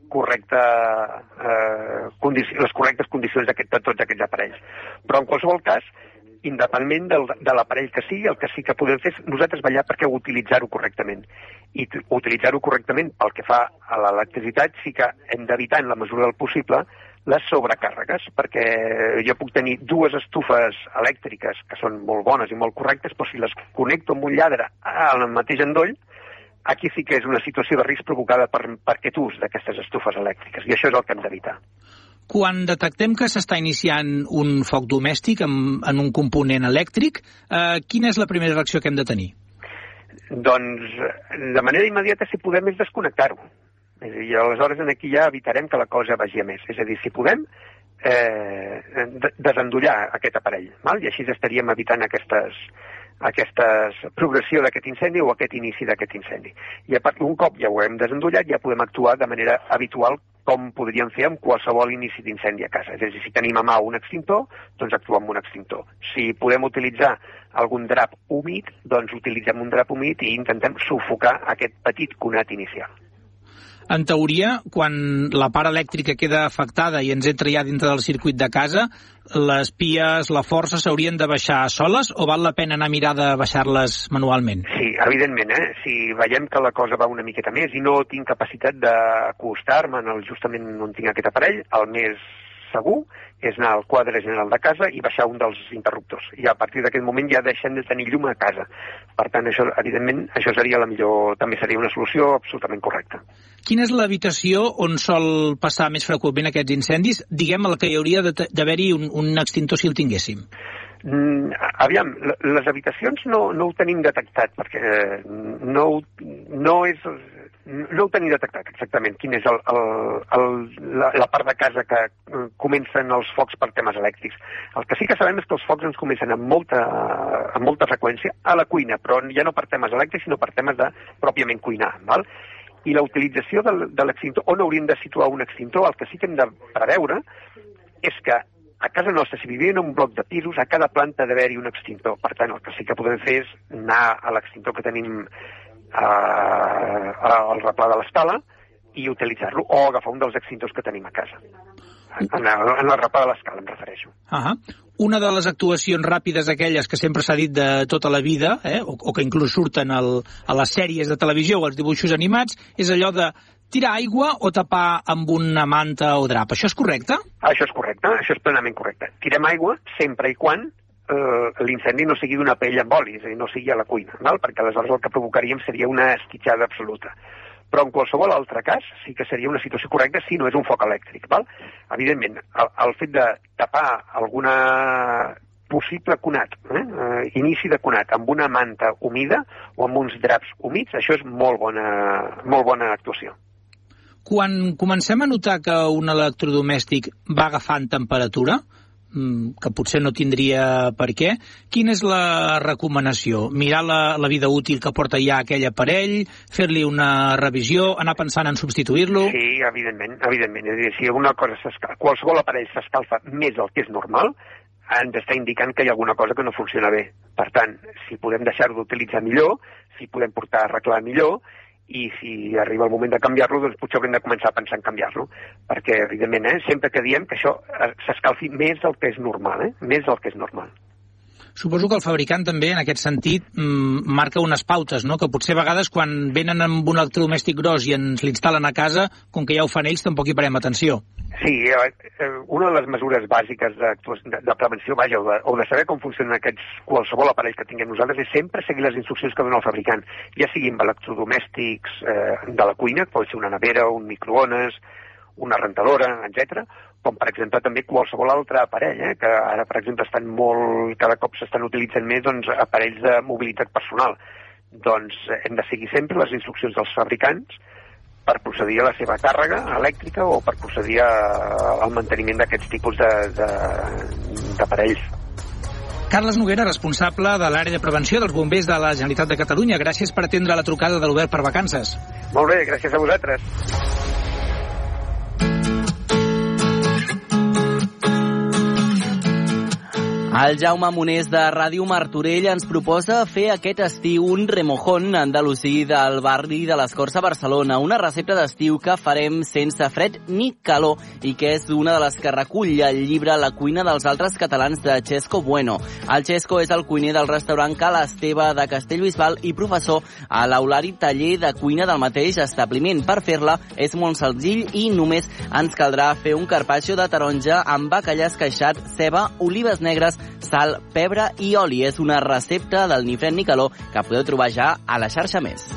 correcta, eh, les correctes condicions de tots aquests aparells. Però, en qualsevol cas, independentment del, de l'aparell que sigui, el que sí que podem fer és nosaltres ballar perquè utilitzar-ho correctament. I utilitzar-ho correctament pel que fa a l'electricitat sí que hem d'evitar en la mesura del possible les sobrecàrregues, perquè jo puc tenir dues estufes elèctriques que són molt bones i molt correctes, però si les connecto amb un lladre al mateix endoll, aquí sí que és una situació de risc provocada per, per aquest ús d'aquestes estufes elèctriques, i això és el que hem d'evitar. Quan detectem que s'està iniciant un foc domèstic en, en un component elèctric, eh, quina és la primera reacció que hem de tenir? Doncs, de manera immediata, si podem, és desconnectar-ho. És a dir, aleshores aquí ja evitarem que la cosa vagi a més. És a dir, si podem, eh, desendollar aquest aparell, val? i així estaríem evitant aquestes, aquesta progressió d'aquest incendi o aquest inici d'aquest incendi. I a part, un cop ja ho hem desendollat, ja podem actuar de manera habitual com podríem fer amb qualsevol inici d'incendi a casa. És a dir, si tenim a mà un extintor, doncs actuem amb un extintor. Si podem utilitzar algun drap humit, doncs utilitzem un drap humit i intentem sufocar aquest petit conat inicial. En teoria, quan la part elèctrica queda afectada i ens entra ja dintre del circuit de casa, les pies, la força s'haurien de baixar soles o val la pena anar a mirar de baixar-les manualment? Sí, evidentment, eh? Si veiem que la cosa va una miqueta més i no tinc capacitat d'acostar-me justament on tinc aquest aparell, el més segur és anar al quadre general de casa i baixar un dels interruptors. I a partir d'aquest moment ja deixem de tenir llum a casa. Per tant, això, evidentment, això seria la millor, també seria una solució absolutament correcta. Quina és l'habitació on sol passar més freqüentment aquests incendis? Diguem el que hi hauria d'haver-hi un, un extintor si el tinguéssim. Mm, aviam, les habitacions no, no ho tenim detectat, perquè eh, no, no és no ho tenim detectat exactament quin és el, el, el, la, la part de casa que eh, comencen els focs per temes elèctrics. El que sí que sabem és que els focs ens comencen amb molta, amb molta freqüència a la cuina, però ja no per temes elèctrics, sinó per temes de pròpiament cuinar. Val? I la utilització de, de l'extintor, on hauríem de situar un extintor, el que sí que hem de preveure és que a casa nostra, si vivim en un bloc de pisos, a cada planta ha d'haver-hi un extintor. Per tant, el que sí que podem fer és anar a l'extintor que tenim al replà de l'escala i utilitzar-lo, o agafar un dels extintors que tenim a casa. En, en, en el replà de l'escala em refereixo. Uh -huh. Una de les actuacions ràpides aquelles que sempre s'ha dit de tota la vida, eh, o, o que inclús surten al, a les sèries de televisió o als dibuixos animats, és allò de tirar aigua o tapar amb una manta o drap. Això és correcte? Això és correcte, això és plenament correcte. Tirem aigua sempre i quan eh, l'incendi no sigui d'una pell amb oli, és a dir, no sigui a la cuina, val? perquè aleshores el que provocaríem seria una esquitxada absoluta. Però en qualsevol altre cas sí que seria una situació correcta si no és un foc elèctric. Val? Evidentment, el, el fet de tapar alguna possible conat, eh? Uh, inici de conat amb una manta humida o amb uns draps humits, això és molt bona, molt bona actuació. Quan comencem a notar que un electrodomèstic va agafant temperatura, que potser no tindria per què. Quina és la recomanació? Mirar la, la vida útil que porta ja aquell aparell, fer-li una revisió, anar pensant en substituir-lo? Sí, evidentment, evidentment. És dir, si alguna cosa qualsevol aparell s'escalfa més del que és normal, ens està indicant que hi ha alguna cosa que no funciona bé. Per tant, si podem deixar-ho d'utilitzar millor, si podem portar a arreglar millor, i si arriba el moment de canviar-lo, doncs potser haurem de començar a pensar en canviar-lo, perquè, evidentment, eh, sempre que diem que això eh, s'escalfi més del que és normal, eh? més del que és normal. Suposo que el fabricant també, en aquest sentit, mm, marca unes pautes, no? que potser a vegades quan venen amb un electrodomèstic gros i ens l'instal·len a casa, com que ja ho fan ells, tampoc hi parem atenció. Sí, eh, eh, una de les mesures bàsiques de, de, prevenció, vaja, o de, o de saber com funcionen aquests, qualsevol aparell que tinguem nosaltres, és sempre seguir les instruccions que dona el fabricant, ja siguin electrodomèstics eh, de la cuina, pot ser una nevera, un microones, una rentadora, etc, com per exemple també qualsevol altre aparell, eh, que ara per exemple estan molt, cada cop s'estan utilitzant més doncs, aparells de mobilitat personal. Doncs hem de seguir sempre les instruccions dels fabricants per procedir a la seva càrrega elèctrica o per procedir a, al manteniment d'aquests tipus d'aparells. Carles Noguera, responsable de l'àrea de prevenció dels bombers de la Generalitat de Catalunya. Gràcies per atendre la trucada de l'Obert per Vacances. Molt bé, gràcies a vosaltres. El Jaume Monés de Ràdio Martorell ens proposa fer aquest estiu un remojón andalusí del barri de les Corts a Barcelona, una recepta d'estiu que farem sense fred ni calor i que és una de les que recull el llibre La cuina dels altres catalans de Xesco Bueno. El Xesco és el cuiner del restaurant Cal Esteve de Castellbisbal i professor a l'Aulari Taller de Cuina del mateix establiment. Per fer-la és molt senzill i només ens caldrà fer un carpaccio de taronja amb bacallà esqueixat, ceba, olives negres, sal, pebre i oli. És una recepta del Nifred Nicaló que podeu trobar ja a la xarxa més.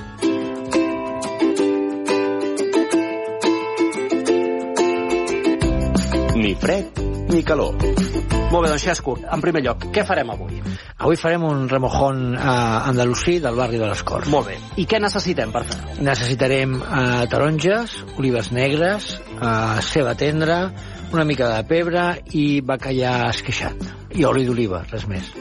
Ni fred ni calor. Molt bé, doncs Xesco, en primer lloc, què farem avui? Avui farem un remojón eh, andalusí del barri de les Corts. Molt bé. I què necessitem per fer-ho? Necessitarem eh, taronges, olives negres, eh, ceba tendra, una mica de pebre i bacallà esqueixat. I oli d'oliva, res més.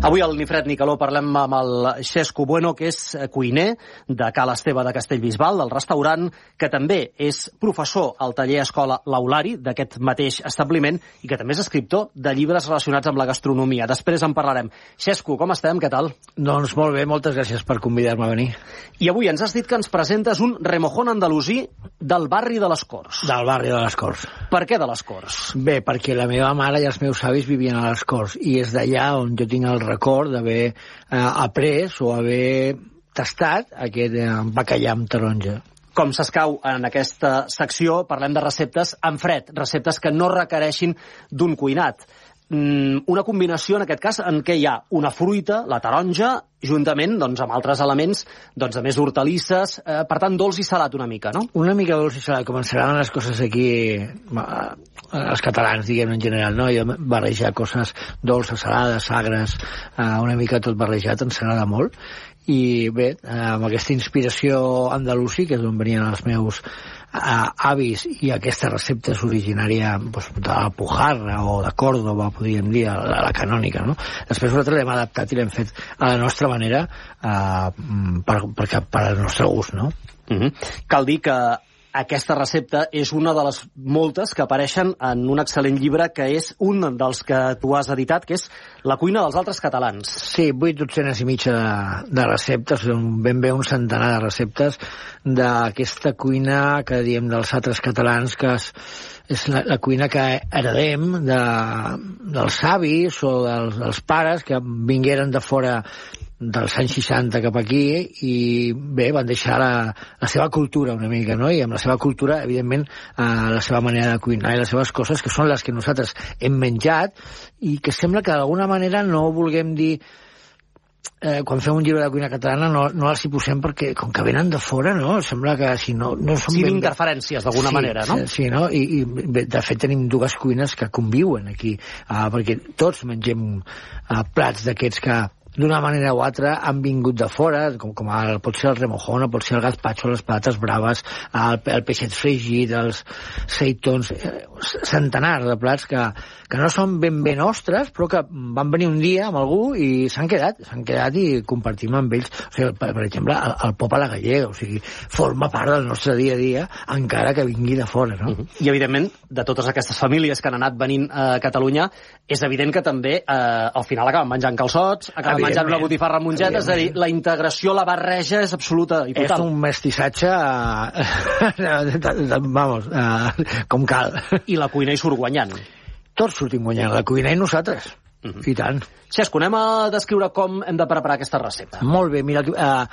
Avui al Nifred Nicoló parlem amb el Xesco Bueno, que és cuiner de Cal Esteve de Castellbisbal, del restaurant, que també és professor al taller Escola Laulari d'aquest mateix establiment i que també és escriptor de llibres relacionats amb la gastronomia. Després en parlarem. Xesco, com estem? Què tal? Doncs molt bé, moltes gràcies per convidar-me a venir. I avui ens has dit que ens presentes un remojón andalusí del barri de les Corts. Del barri de les Corts. Per què de les Corts? Bé, perquè la meva mare i els meus avis vivien a les Corts i és d'allà on jo tinc el record d'haver eh, après o haver tastat aquest eh, bacallà amb taronja. Com s'escau en aquesta secció, parlem de receptes en fred, receptes que no requereixin d'un cuinat. Mm, una combinació, en aquest cas, en què hi ha una fruita, la taronja, juntament doncs, amb altres elements doncs, de més hortalisses, eh, per tant, dolç i salat una mica, no? Una mica dolç i salat, començaran les coses aquí, eh, els catalans, diguem en general, no? I barrejar coses dolces, salades, sagres, eh, una mica tot barrejat, ens agrada molt. I bé, eh, amb aquesta inspiració andalusí, que és d'on venien els meus avis i aquesta recepta és originària doncs, de la Pujarra o de Còrdoba, podríem dir, la, la canònica, no? Després nosaltres l'hem adaptat i l'hem fet a la nostra manera eh, per, per, per al nostre gust, no? Uh -huh. Cal dir que aquesta recepta és una de les moltes que apareixen en un excel·lent llibre que és un dels que tu has editat, que és La cuina dels altres catalans. Sí, vuit dotzenes i mitja de, de receptes, ben bé un centenar de receptes d'aquesta cuina que diem dels altres catalans, que és, és la, la cuina que heredem de, dels avis o dels, dels pares que vingueren de fora dels anys 60 cap aquí i bé, van deixar la, la seva cultura una mica, no? I amb la seva cultura, evidentment, eh, la seva manera de cuinar i les seves coses, que són les que nosaltres hem menjat i que sembla que d'alguna manera no vulguem dir eh, quan fem un llibre de cuina catalana no, no els hi posem perquè com que venen de fora no? sembla que si no, no són sí, ben... interferències d'alguna sí, manera no? sí, no? I, i de fet tenim dues cuines que conviuen aquí uh, perquè tots mengem uh, plats d'aquests que d'una manera o altra han vingut de fora, com, com el, pot ser el remojón, pot ser el gazpacho, les patates braves, el, el peixet fregit, els seitons, eh, centenars de plats que, que no són ben bé nostres, però que van venir un dia amb algú i s'han quedat, s'han quedat i compartim amb ells. O sigui, per, per exemple, el, el pop a la gallega, o sigui, forma part del nostre dia a dia, encara que vingui de fora, no? Uh -huh. I, evidentment, de totes aquestes famílies que han anat venint a Catalunya, és evident que també eh, al final acaben menjant calçots, acaben menjant una botifarra amb mongeta, és a dir, la integració, la barreja és absoluta i total. És un mestissatge, vamos, com cal. I la cuina hi surt guanyant. Tots sortim guanyant, la cuina i nosaltres. Uh -huh. I tant. Xesco, anem a descriure com hem de preparar aquesta recepta. Molt bé, mira, eh,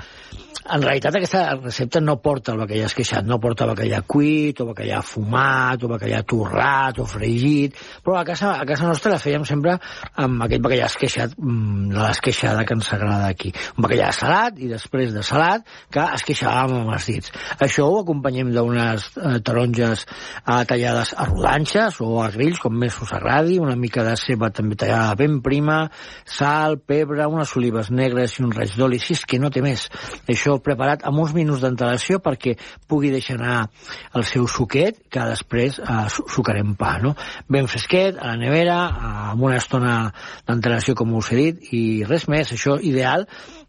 en realitat aquesta recepta no porta el bacallà esqueixat, no porta bacallà cuit, o bacallà fumat, o bacallà torrat, o fregit, però a casa, a casa nostra la fèiem sempre amb aquest bacallà esqueixat, de l'esqueixada que ens agrada aquí. Un bacallà salat, i després de salat, que esqueixàvem amb els dits. Això ho acompanyem d'unes eh, taronges eh, tallades a rodanxes o a grills, com més us agradi, una mica de ceba també tallada ben prima, sal, pebre, unes olives negres i un raig d'oli, si és que no té més. Això preparat amb uns minuts d'antelació perquè pugui deixar anar el seu suquet, que després eh, sucarem pa, no? Ben fresquet, a la nevera, amb una estona d'antelació, com us he dit, i res més, això ideal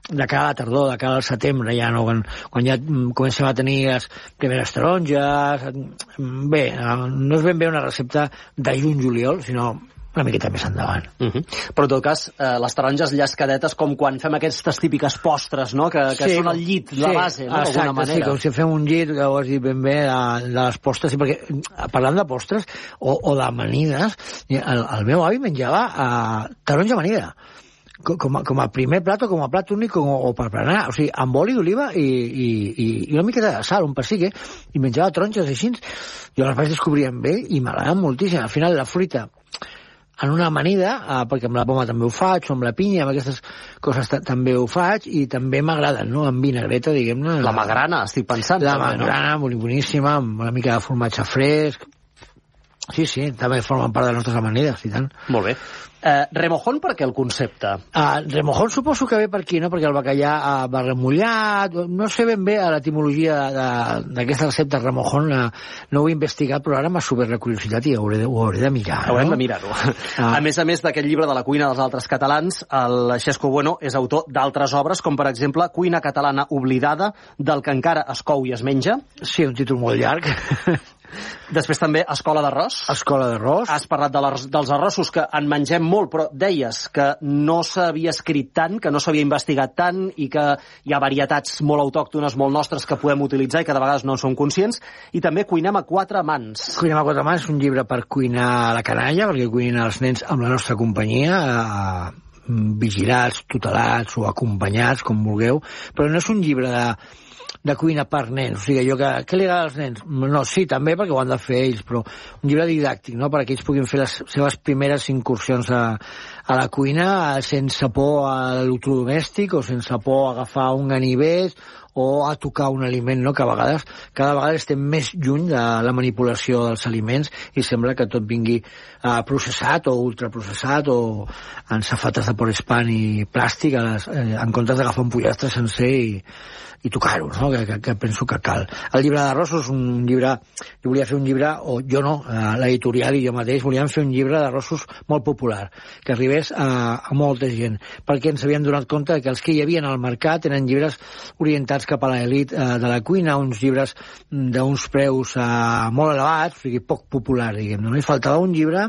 de cara a la tardor, de cara al setembre, ja no, quan, quan ja mm, comencem a tenir les primeres taronges... mm, Bé, eh, no és ben bé una recepta de juny-juliol, sinó una miqueta més endavant. Uh -huh. Però en tot cas, eh, les taronges llascadetes com quan fem aquestes típiques postres, no?, que, que Sí, són el llit, la sí, base, no?, d'alguna manera. Sí, com si fem un llit, que ho has dit ben bé, de, de les postres, sí, perquè parlant de postres o, o d'amanides, el, el meu avi menjava uh, taronja amanida co- com a, com a primer plat o com a plat únic o, o per berenar, o sigui, amb oli d'oliva i, i, i, i una mica de sal, un pessique, i menjava taronges així. Jo les vaig descobrir amb ell i m'agraden moltíssim. Al final, la fruita en una amanida, eh, perquè amb la poma també ho faig, o amb la pinya, amb aquestes coses ta- també ho faig, i també m'agraden, no?, amb vinagreta, diguem-ne. La magrana, estic pensant. La també, no? magrana, boni- boníssima, amb una mica de formatge fresc. Sí, sí, també formen part de les nostres amanides, i tant. Molt bé. Eh, remojón, per què el concepte? Uh, remojón suposo que ve per aquí, no? perquè el bacallà uh, va remullat, no sé ben bé l'etimologia de- d'aquesta recepta remojón, uh, no ho he investigat, però ara m'ha sobrat la curiositat i ho hauré de, ho hauré de mirar. Haurem no? de mirar-ho. Ah. A més a més d'aquest llibre de la cuina dels altres catalans, el Xesco Bueno és autor d'altres obres, com per exemple Cuina catalana oblidada, del que encara es cou i es menja. Sí, un títol molt llarg. Després també Escola d'arròs. Escola d'arròs. Has parlat de dels arrossos que en mengem molt, però deies que no s'havia escrit tant, que no s'havia investigat tant i que hi ha varietats molt autòctones, molt nostres, que podem utilitzar i que de vegades no en som conscients. I també cuinem a quatre mans. Cuinem a quatre mans, un llibre per cuinar a la canalla, perquè cuinin els nens amb la nostra companyia, eh, vigilats, tutelats o acompanyats, com vulgueu, però no és un llibre de, de cuina per nens, o sigui, allò que, què li agrada als nens? No, sí, també perquè ho han de fer ells, però un llibre didàctic, no?, perquè ells puguin fer les seves primeres incursions a, a la cuina sense por a l'electrodomèstic o sense por a agafar un ganivet o a tocar un aliment, no? que a vegades, cada vegada estem més lluny de la manipulació dels aliments i sembla que tot vingui eh, processat o ultraprocessat o en safates de porespan i plàstic a les, eh, en comptes d'agafar un pollastre sencer i, i tocar-ho, no? que, que, que penso que cal. El llibre d'arrossos és un llibre... Jo volia fer un llibre, o jo no, eh, l'editorial i jo mateix, volíem fer un llibre d'arrossos molt popular, que arribés a, a molta gent, perquè ens havíem donat compte que els que hi havia al mercat eren llibres orientats cap a l'elit eh, de la cuina, uns llibres mm, d'uns preus eh, molt elevats, o sigui, poc popular, diguem no? I faltava un llibre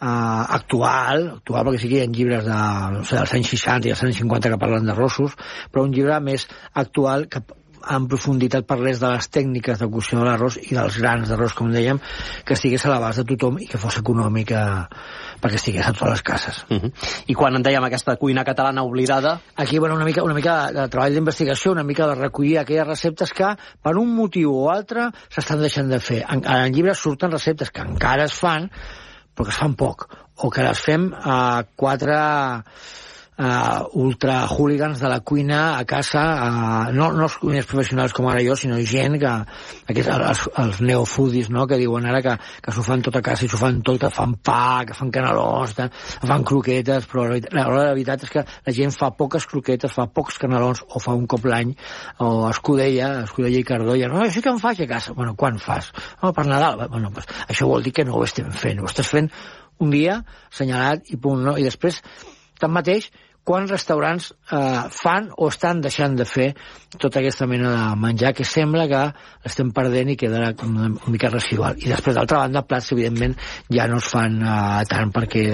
uh, actual, actual perquè sí que hi ha llibres de, no sé, dels anys 60 i dels anys 50 que parlen d'arrossos, però un llibre més actual que en profunditat parlés de les tècniques de cocció de l'arròs i dels grans d'arròs, com dèiem, que estigués a l'abast de tothom i que fos econòmic eh, perquè estigués a totes les cases. Uh -huh. I quan en dèiem aquesta cuina catalana oblidada... Aquí, bueno, una mica, una mica de treball d'investigació, una mica de recollir aquelles receptes que, per un motiu o altre, s'estan deixant de fer. En, en llibres surten receptes que encara es fan, però que es fan poc, o que les fem a quatre uh, ultra hooligans de la cuina a casa, uh, no, no els cuiners professionals com ara jo, sinó gent que, aquests, els, els neofoodis, no?, que diuen ara que, que s'ho fan tot a casa i s'ho fan tot, fan pa, que fan canelons, que fan croquetes, però la, la, la veritat és que la gent fa poques croquetes, fa pocs canelons, o fa un cop l'any, o escudella, escudella i cardolla, no, això que em faig a casa? Bueno, quan fas? No, per Nadal. Bueno, pues, això vol dir que no ho estem fent, ho estàs fent un dia assenyalat i punt, no? I després, tanmateix, quants restaurants eh, fan o estan deixant de fer tota aquesta mena de menjar que sembla que l'estem perdent i quedarà com una, mica residual. I després, d'altra banda, plats, evidentment, ja no es fan eh, tant perquè,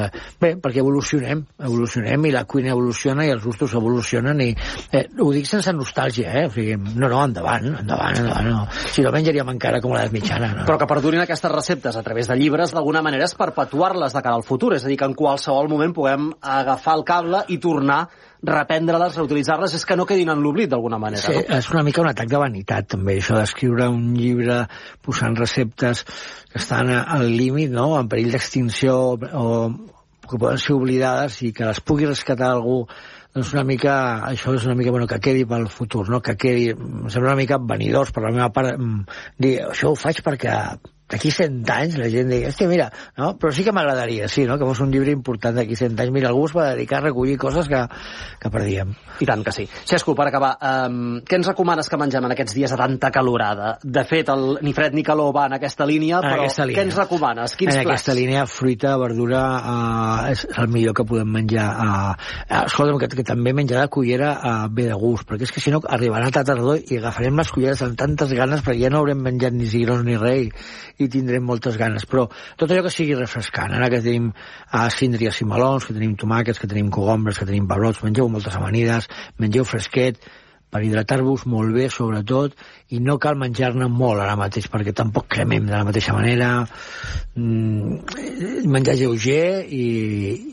bé, perquè evolucionem, evolucionem i la cuina evoluciona i els gustos evolucionen i eh, ho dic sense nostàlgia, eh? O sigui, no, no, endavant, endavant, endavant, no. Si no, menjaríem encara com l'edat mitjana, no? Però que perdurin aquestes receptes a través de llibres, d'alguna manera és perpetuar-les de cara al futur, és a dir, que en qualsevol moment puguem agafar el cable i tornar, reprendre-les, reutilitzar-les, és que no quedin en l'oblit d'alguna manera. Sí, no? és una mica un atac de vanitat, també, això d'escriure un llibre posant receptes que estan al límit, no?, en perill d'extinció o que poden ser oblidades i que les pugui rescatar algú doncs una mica, això és una mica, bueno, que quedi pel futur, no? Que quedi, em sembla una mica vanidós per la meva part, mm, dir, això ho faig perquè d'aquí 100 anys la gent digui, hòstia, mira, no? però sí que m'agradaria, sí, no? que fos un llibre important d'aquí 100 anys. Mira, algú es va dedicar a recollir coses que, que perdíem. I tant que sí. Xesco, per acabar, um, què ens recomanes que mengem en aquests dies de tanta calorada? De fet, el ni fred ni calor va en aquesta línia, En però aquesta línia. què ens recomanes? Quins en plats? aquesta línia, fruita, verdura, uh, és el millor que podem menjar. Uh, escolta'm, que, que també menjar de cullera uh, ve de gust, perquè és que si no arribarà la tardor i agafarem les culleres amb tantes ganes perquè ja no haurem menjat ni cigrons ni res i, tindrem moltes ganes. Però tot allò que sigui refrescant, ara que tenim uh, síndries i melons, que tenim tomàquets, que tenim cogombres, que tenim pebrots, mengeu moltes amanides, mengeu fresquet, per hidratar-vos molt bé, sobretot, i no cal menjar-ne molt ara mateix, perquè tampoc cremem de la mateixa manera. Mm, menjar lleuger i,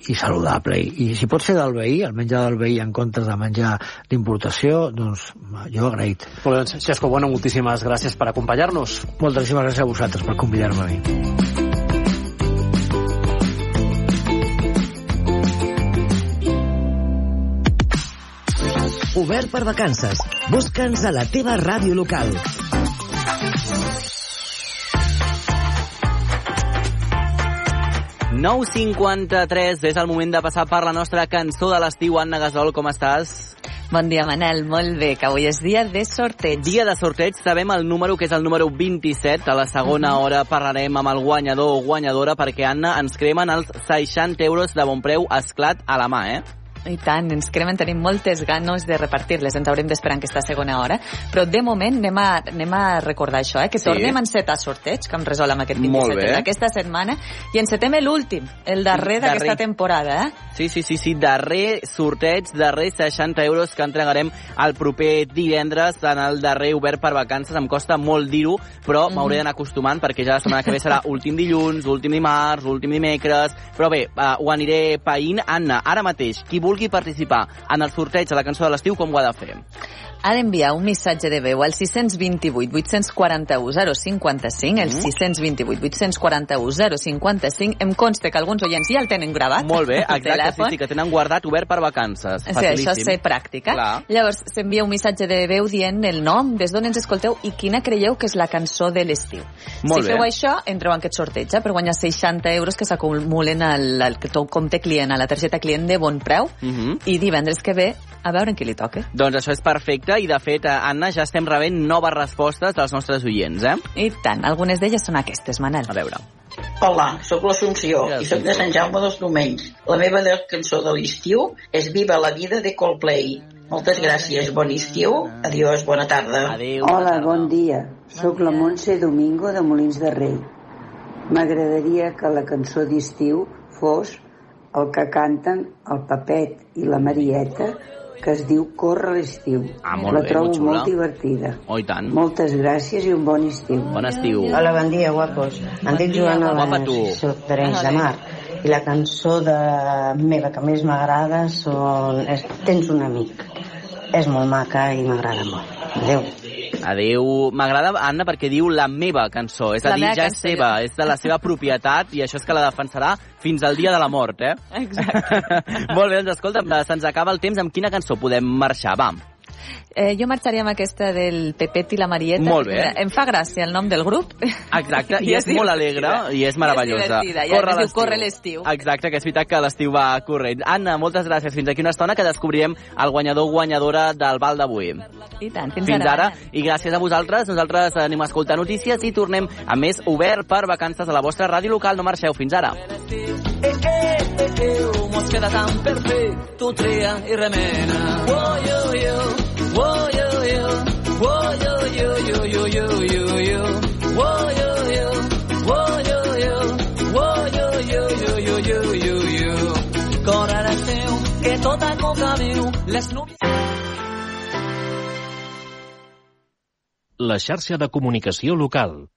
i saludable. I, I si pot ser del veí, el menjar del veí en comptes de menjar d'importació, doncs jo agraït. Molt bé, doncs, Xesco, bueno, moltíssimes gràcies per acompanyar-nos. Moltíssimes gràcies a vosaltres per convidar-me a mi. Obert per vacances. Busca'ns a la teva ràdio local. Nou 53 és el moment de passar per la nostra cançó de l'estiu. Anna Gasol, com estàs? Bon dia, Manel. Molt bé, que avui és dia de sorteig. Dia de sorteig, sabem el número, que és el número 27. A la segona hora parlarem amb el guanyador o guanyadora perquè, Anna, ens cremen els 60 euros de bon preu esclat a la mà, eh? I tant, ens cremen, tenim moltes ganes de repartir-les, ens haurem d'esperar en aquesta segona hora, però de moment anem a, anem a recordar això, eh? que Sí. tornem a encetar sorteig, que em resol amb aquest Molt 27 bé. d'aquesta setmana, i encetem l'últim, el darrer d'aquesta temporada. Eh? Sí, sí, sí, sí, darrer sorteig, darrer 60 euros que entregarem el proper divendres en el darrer obert per vacances. Em costa molt dir-ho, però Mhm. m'hauré d'anar acostumant perquè ja la setmana que ve serà últim dilluns, últim dimarts, últim dimecres... Però bé, uh, ho aniré païnt. Anna, ara mateix, qui vulgui participar en el sorteig de la cançó de l'estiu, com ho ha de fer? Ha d'enviar un missatge de veu al 628 841 055, el Mm. 628 841 055. Em consta que alguns oients ja el tenen gravat. Molt bé, exacte, sí, sí, que tenen guardat obert per vacances. Sí, això és Facilíssim. ser pràctica. Clar. Llavors, s'envia un missatge de veu dient el nom, des d'on ens escolteu i quina creieu que és la cançó de l'estiu. Si bé. feu això, entreu en aquest sorteig eh, per guanyar 60 euros que s'acumulen al, al teu compte client, a la targeta client de bon preu, Mhm. i divendres que ve a veure en qui li toca. Doncs això és perfecte i, de fet, eh, Anna, ja estem rebent noves respostes dels nostres oients, eh? I tant, algunes d'elles són aquestes, Manel. A veure. Hola, sóc l'Assumpció i sóc de Sant Jaume dels Domenys. La meva cançó de l'estiu és Viva la vida de Coldplay. Moltes gràcies, bon estiu, adiós, bona tarda. Adéu. Hola, bon dia. Sóc la Montse Domingo de Molins de Rei. M'agradaria que la cançó d'estiu fos el que canten el Papet i la Marieta, que es diu Corre l'estiu. Ah, molt la bé, trobo molt xula. molt divertida. Oh, i tant. Moltes gràcies i un bon estiu. Bon estiu. Hola, bon dia, guapos. Em dic Joana i soc d'Arenys de Mar. I la cançó de meva que més m'agrada són... És Tens un amic. És molt maca i m'agrada molt. Adéu. Adéu. M'agrada, Anna, perquè diu la meva cançó. És a La dir, meva ja és cançó. seva, és de la seva propietat i això és que la defensarà fins al dia de la mort, eh? Exacte. Molt bé, doncs escolta, se'ns acaba el temps. Amb quina cançó podem marxar? Va. Eh, jo marxaria amb aquesta del Pepet i la Marieta. Molt bé. Em fa gràcia el nom del grup. Exacte, i, I és és molt alegre i és meravellosa. I és divertida, Corre l'estiu. Exacte, que és veritat que l'estiu va corrent. Anna, moltes gràcies. Fins aquí una estona que descobrirem el guanyador o guanyadora del bal d'avui. I tant, fins, Fins ara, ara. i gràcies a vosaltres, nosaltres anem a escoltar notícies i tornem a més obert per vacances a la vostra ràdio local. No marxeu, fins ara. Eh, eh, eh, eh, mos queda tan per fer, tu tria i remena. Oh, yo, yo, que tot a coca viu, les. La xarxa de comunicació local.